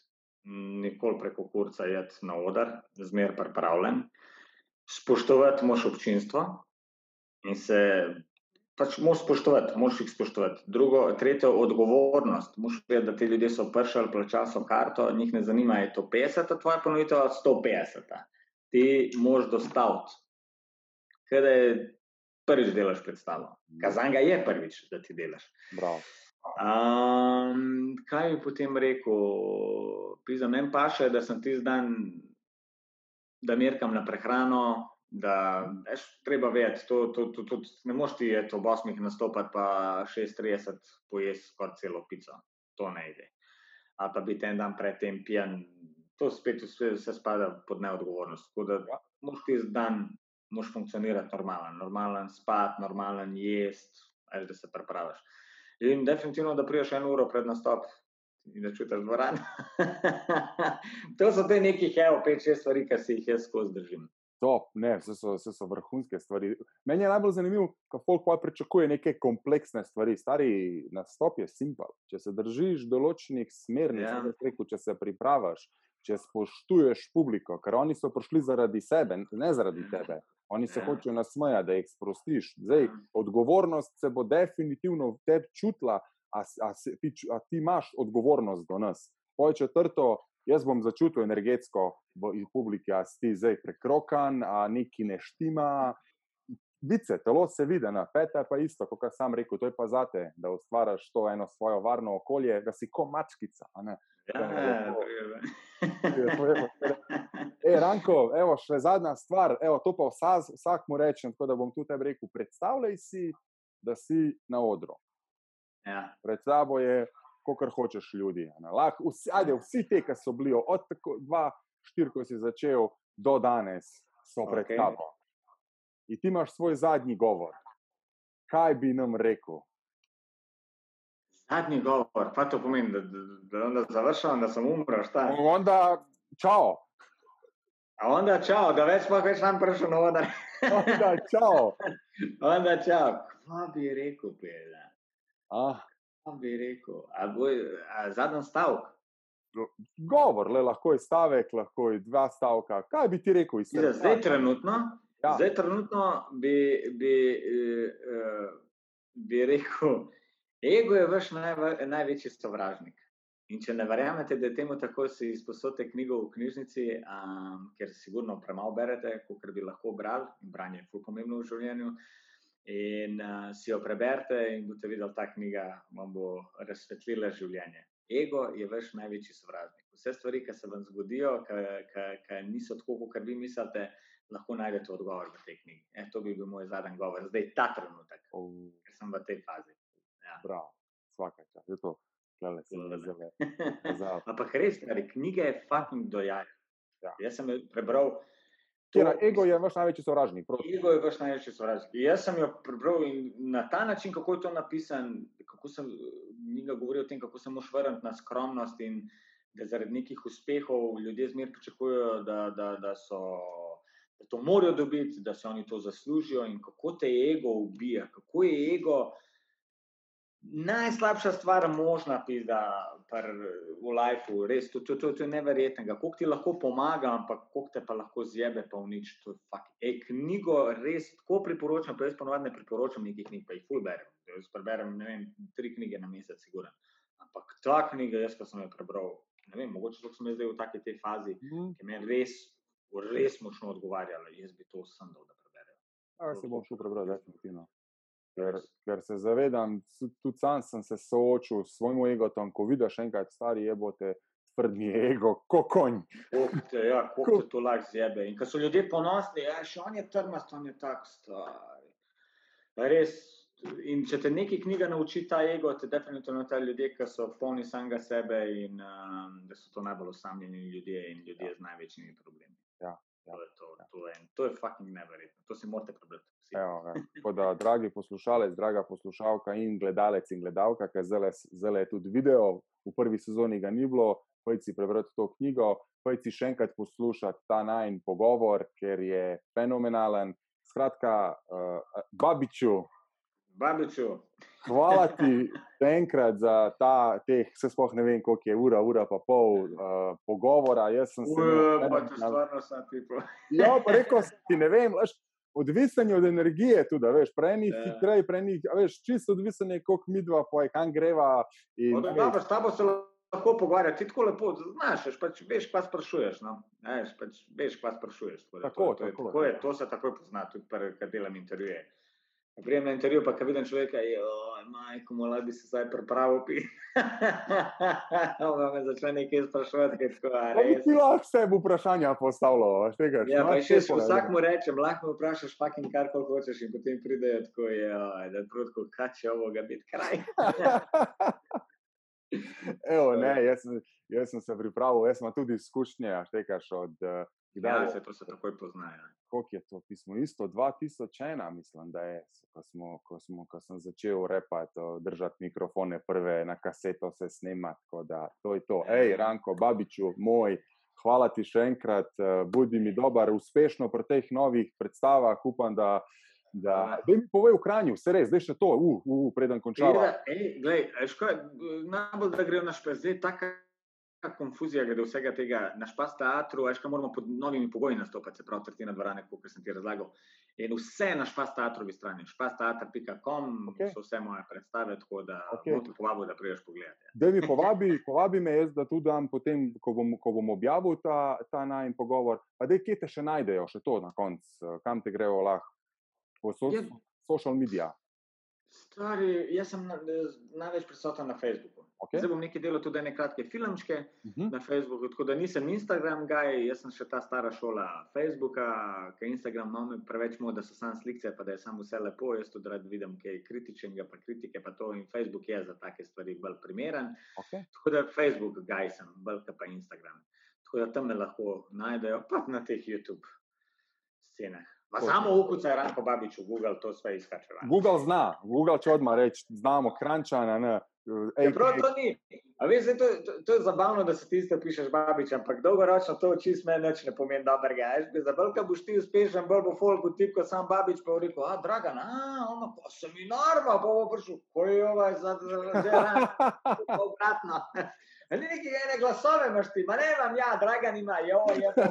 Nikoli preko kurca jeti na oder, zmer pripravljen. Spoštovati moš občinstvo in se pač moš spoštovati, moš jih spoštovati. Drugo, tretje, odgovornost. Moš vedeti, da ti ljudje so pršali, plačali so karto, njih ne zanima, je to 50, tvoja ponuditev, 150. Ti moš dostaviti. Kaj da je prvič delaš predstavo? Kazan ga je prvič, da ti delaš. Um, kaj bi potem rekel? Za meni pa še, da sem ti zdan, da merkam na prehrano, da veš, treba vedeti, to, to, to, to, ne moš ti je to v osmih nastopati, pa 6:30 pojesti skoraj celo pico. To ne ide. Ali pa biti en dan predtem pijan, to spet vse, vse spada pod neodgovornost. Tako da ja. moš ti dan, moš funkcionirati normalen, normalen spat, normalen jesti, da se prepraviš. In definitivno, da priješ eno uro pred nastop. In da čutiš dvorano. to so te neki, hevo, pet, šest stvari, ki si jih jaz skozi držim top, ne, vse so, vse so vrhunske stvari. Meni je najbolj zanimivo, kako folk pa pričakuje neke kompleksne stvari. Stari nastop je simpel. Če se držiš določenih smernic, ja. rekel, če se pripravaš, če spoštuješ publiko, ker oni so prišli zaradi sebe, ne zaradi ja. tebe. Oni se ja. hočejo nasmejati, da jih sprostiš. Zdaj, ja. odgovornost se bo definitivno v tebi čutila, a, a, a, ti, a ti imaš odgovornost do nas. Poje četrto, jaz bom začutil energetsko v publiki, a si zdaj prekrokan, a neki ne štima. Vice, telo se vidi, na pete pa isto, kot sem rekel, to je pa zate, da ustvariš to eno svoje varno okolje, da si kot mačkica. Ja, e, Ranko, evo, še zadnja stvar, evo, to pa vsak, vsak mu rečem, tako da bom tu tebi rekel, predstavljaj si, da si na odru. Ja. Pred sabo je kar hočeš ljudi. Lahko, vsi, ajde, vsi te, ki so bili od 2-4, ko si začel, do danes, so pred okay. tabo. In ti imaš svoj zadnji govor. Kaj bi nam rekel? Zadnji govor, pa to pomeni, da, da, da, završam, da sem umrl. Onda, čau. A onda, čau, da več pa več nam prišel na voda. onda, čau. onda, čau. Kaj bi rekel, Pela? Ah bi rekel, zadnji stavek. Govor, le, lahko je stavek, lahko je dva stavka. Kaj bi ti rekel? Zdaj, zdaj, trenutno, ja. zdaj trenutno bi, bi, uh, bi rekel, ego je vaš naj, največji sovražnik. In če ne verjamete, da je temu tako, si izposodite knjigo v knjižnici, um, ker sigurno premalo berete, kot bi lahko brali, in branje je pomembno v življenju. In uh, si jo preberite, in boste videli, da ta knjiga vam bo razsvetlila življenje. Ego je vaš največji sovražnik. Vse stvari, ki se vam zgodijo, ki niso tako, kot vi mislite, lahko najdete odgovor v tej knjigi. E, to bi bil moj zadnji govor, zdaj ta trenutek, oh. ker sem v tej fazi. Ja. Prav, vsake čas, je to. Klele se mi zelo. Ampak res, knjige je fucking dojaj. Ja. Jaz sem prebral. Kjera, ego je vaš največji sovražnik. Prosim. Ego je vaš največji sovražnik. Jaz sem jo prebral in na ta način, kako je to napisan, kako sem njega govoril o tem, kako se moš vrniti na skromnost in da zaradi nekih uspehov ljudje zmer pričakujejo, da, da, da, so, da to morajo dobiti, da se oni to zaslužijo in kako te ego ubija, kako je ego najslabša stvar, možna pizda v lifeu, res, to, to, to, to je neverjetno. Kako ti lahko pomaga, ampak kako te pa lahko zjebe, pa unič. E, knjigo res tako priporočam, pa jaz ponovadi ne priporočam nekih knjig, pa jih ful berem. Jaz preberem, ne vem, tri knjige na mesec, siguren. Ampak ta knjiga, jaz pa sem jo prebral, ne vem, mogoče sem zdaj v taki tej fazi, mm. ki me je res, res močno odgovarjala. Jaz bi to sem dal, da preberem. Ja, se bom šel prebrati, definitivno. Ker, ker se zavedam, tudi sam sem se soočil s svojim egotom, ko vidiš enkrat stari jebote, tvrdni ego, kot konj. Kokte, ja, kako se to lahko zjebe. In ko so ljudje ponosni, ja, še on je trmast, on je tak stari. Res. In če te nekaj knjiga nauči ta ego, te definitivno ta ljudje, ki so polni samega sebe in um, da so to najbolj osamljeni ljudje in ljudje ja. z največjimi problemi. Ja. Ja, to je to, ja. to, je, to je fucking neverjetno, to si morate prebrati. Tako da, dragi poslušalec, draga poslušalka in gledalec in gledalka, ki zdaj je tudi video, v prvi sezoni ga ni bilo, pojdi prebrati to knjigo, pojdi še enkrat poslušati ta najn pogovor, ker je fenomenalen. Skratka, uh, babiču, Babiču. Hvala ti enkrat za ta, teh, se sploh ne vem, koliko je ura, ura pa pol uh, pogovora. Jaz sem se. Uf, pa ti stvarno sem ti pa. Ja, pa rekel sem ti, ne vem, veš, odvisen je od energije tudi, veš, preni ja. hitrej, preni, veš, čisto odvisen je, koliko mi dva poje, kam greva. In, no, da, s tabo se lahko pogovarjati, ti tako lepo, znaš, pač, veš, pa sprašuješ, no, veš, pač, veš, pa sprašuješ. Tako, tako, to, je, tako, tako je, to se takoj pozna, tudi, kar delam intervjuje. Prijem na intervju, pa vidim človeka, ki je, majko, mola bi se zdaj pripravil. Ampak me začne nekaj sprašovati, kaj tako je. Ti lahko sebi vprašanja postavljajo, veš tega. Ja, pa še vsak mu reče, lahko me vprašaš, fucking kar kol hočeš in potem pridejo tako, je, da je prudko, kaj če ovoga biti kraj. Evo, ne, jaz, jaz sem se pripravil, jaz sem tudi izkušnje, a štekaš od uh, Kdaj ja, se to se takoj poznajo? Kako je to pismo? Isto 2001, mislim, da je, ko, smo, ko, smo, ko sem začel repati, držati mikrofone, prve na kaseto se snemati. Da, to je to. Hej, Ranko, babiču, moj, hvala ti še enkrat, eh, budi mi dober, uspešno pri teh novih predstavah. Upam, da. Da, da mi povej v Kranju, vse res, zdaj še to, uh, uh, preden končamo. Najbolj, da gre na špes, zdaj tako konfuzija glede vsega tega. Na špas teatru, veš, kaj moramo pod novimi pogoji nastopati, se pravi, tretjina dvorane, kot sem ti razlagal. In vse na špas teatrovi strani, špasteatr.com, okay. so vse moje predstave, tako da okay. bom ti povabil, da priješ pogledati. Ja. Da mi povabi, povabi me jaz, da tudi dam potem, ko bom, ko bom objavil ta, ta najmen pogovor. Pa da, kje te še najdejo, še to na koncu, kam te grejo lahko? Po so, ja. social medijih. Stvari, jaz sem največ prisoten na Facebooku. Okay. Zdaj bom nekaj delal tudi ene kratke filmčke uh mhm. -huh. na Facebooku, tako da nisem Instagram gaj, jaz sem še ta stara šola Facebooka, ker Instagram ima preveč mod, da so samo slike, pa da je samo vse lepo. Jaz tudi rad vidim, kaj je kritičnega, pa kritike, pa to in Facebook je za take stvari bolj primeren. Okay. Tako da Facebook gaj sem, bolj pa Instagram. Tako da tam me lahko najdejo, pa na teh YouTube scenah. Ma samo ukucaj Ranko Babič v Google, to sve iskače. Google zna, Google će odmah reći, znamo Krančana, ne. Ja, prav to ni. A veš, to, to, to je zabavno, da se ti isto pišeš Babič, ampak dolgoročno to čist meni neč ne pomeni dobrega. Bi zabavka, boš ti uspešen, bolj bo folk v tipko, sam Babič pa v rekel, a Dragan, a, ono pa seminarma, pa bo prišel, ko je ovaj za, za, za, obratno. Ni neki ene glasove, imaš ti, ma ne vem, ja, draga nima, jo, je to,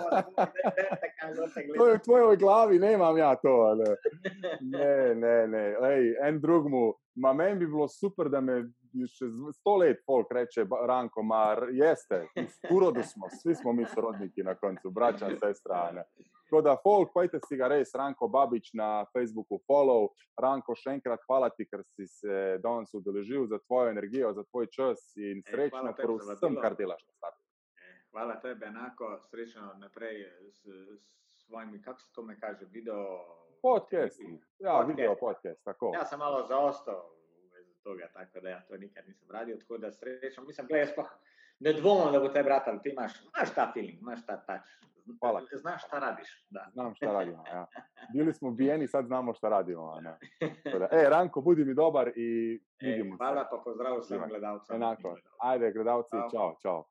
to je v tvojoj glavi, ne imam ja to. Ne, ne, ne, ne. Ej, en drugmu Ma meni bi bilo super, da me še sto let folk reče, "Ba- Ranko, mar jeste, urodu smo, vsi smo mi sorodniki na koncu, braća, sestra. a Ne? Tako da, folk, pojte si ga res, Ranko Babič na Facebooku, follow. Ranko, še enkrat hvala ti, ker si se danes udeležil za tvojo energijo, za tvoj čas in srečno hvala tebi pri vsem, kar delaš. na startu. Eh, Hvala tebi, enako srečno naprej s, s svojimi, kako se to me kaže, video. Podcasti, ja, Podcast. video podcast, tako. Ja, sem malo zaostal tega, tako da ja, to nikad nisem radil, tako da srečno. Mislim, gledaj, sploh ne dvomim, da bo te bratal, ti imaš, imaš ta feeling, imaš ta tač. Hvala. Znaš, šta radiš. Da. Znam šta radimo. Ja. Bili smo bijeni, sad znamo šta radimo. a Ne? Tako Da, e, Ranko, budi mi dobar i E, vidimo hvala se. pa pozdrav vsem Uživaj. gledalcem. Enako. Ajde, gledalci, čao, čao.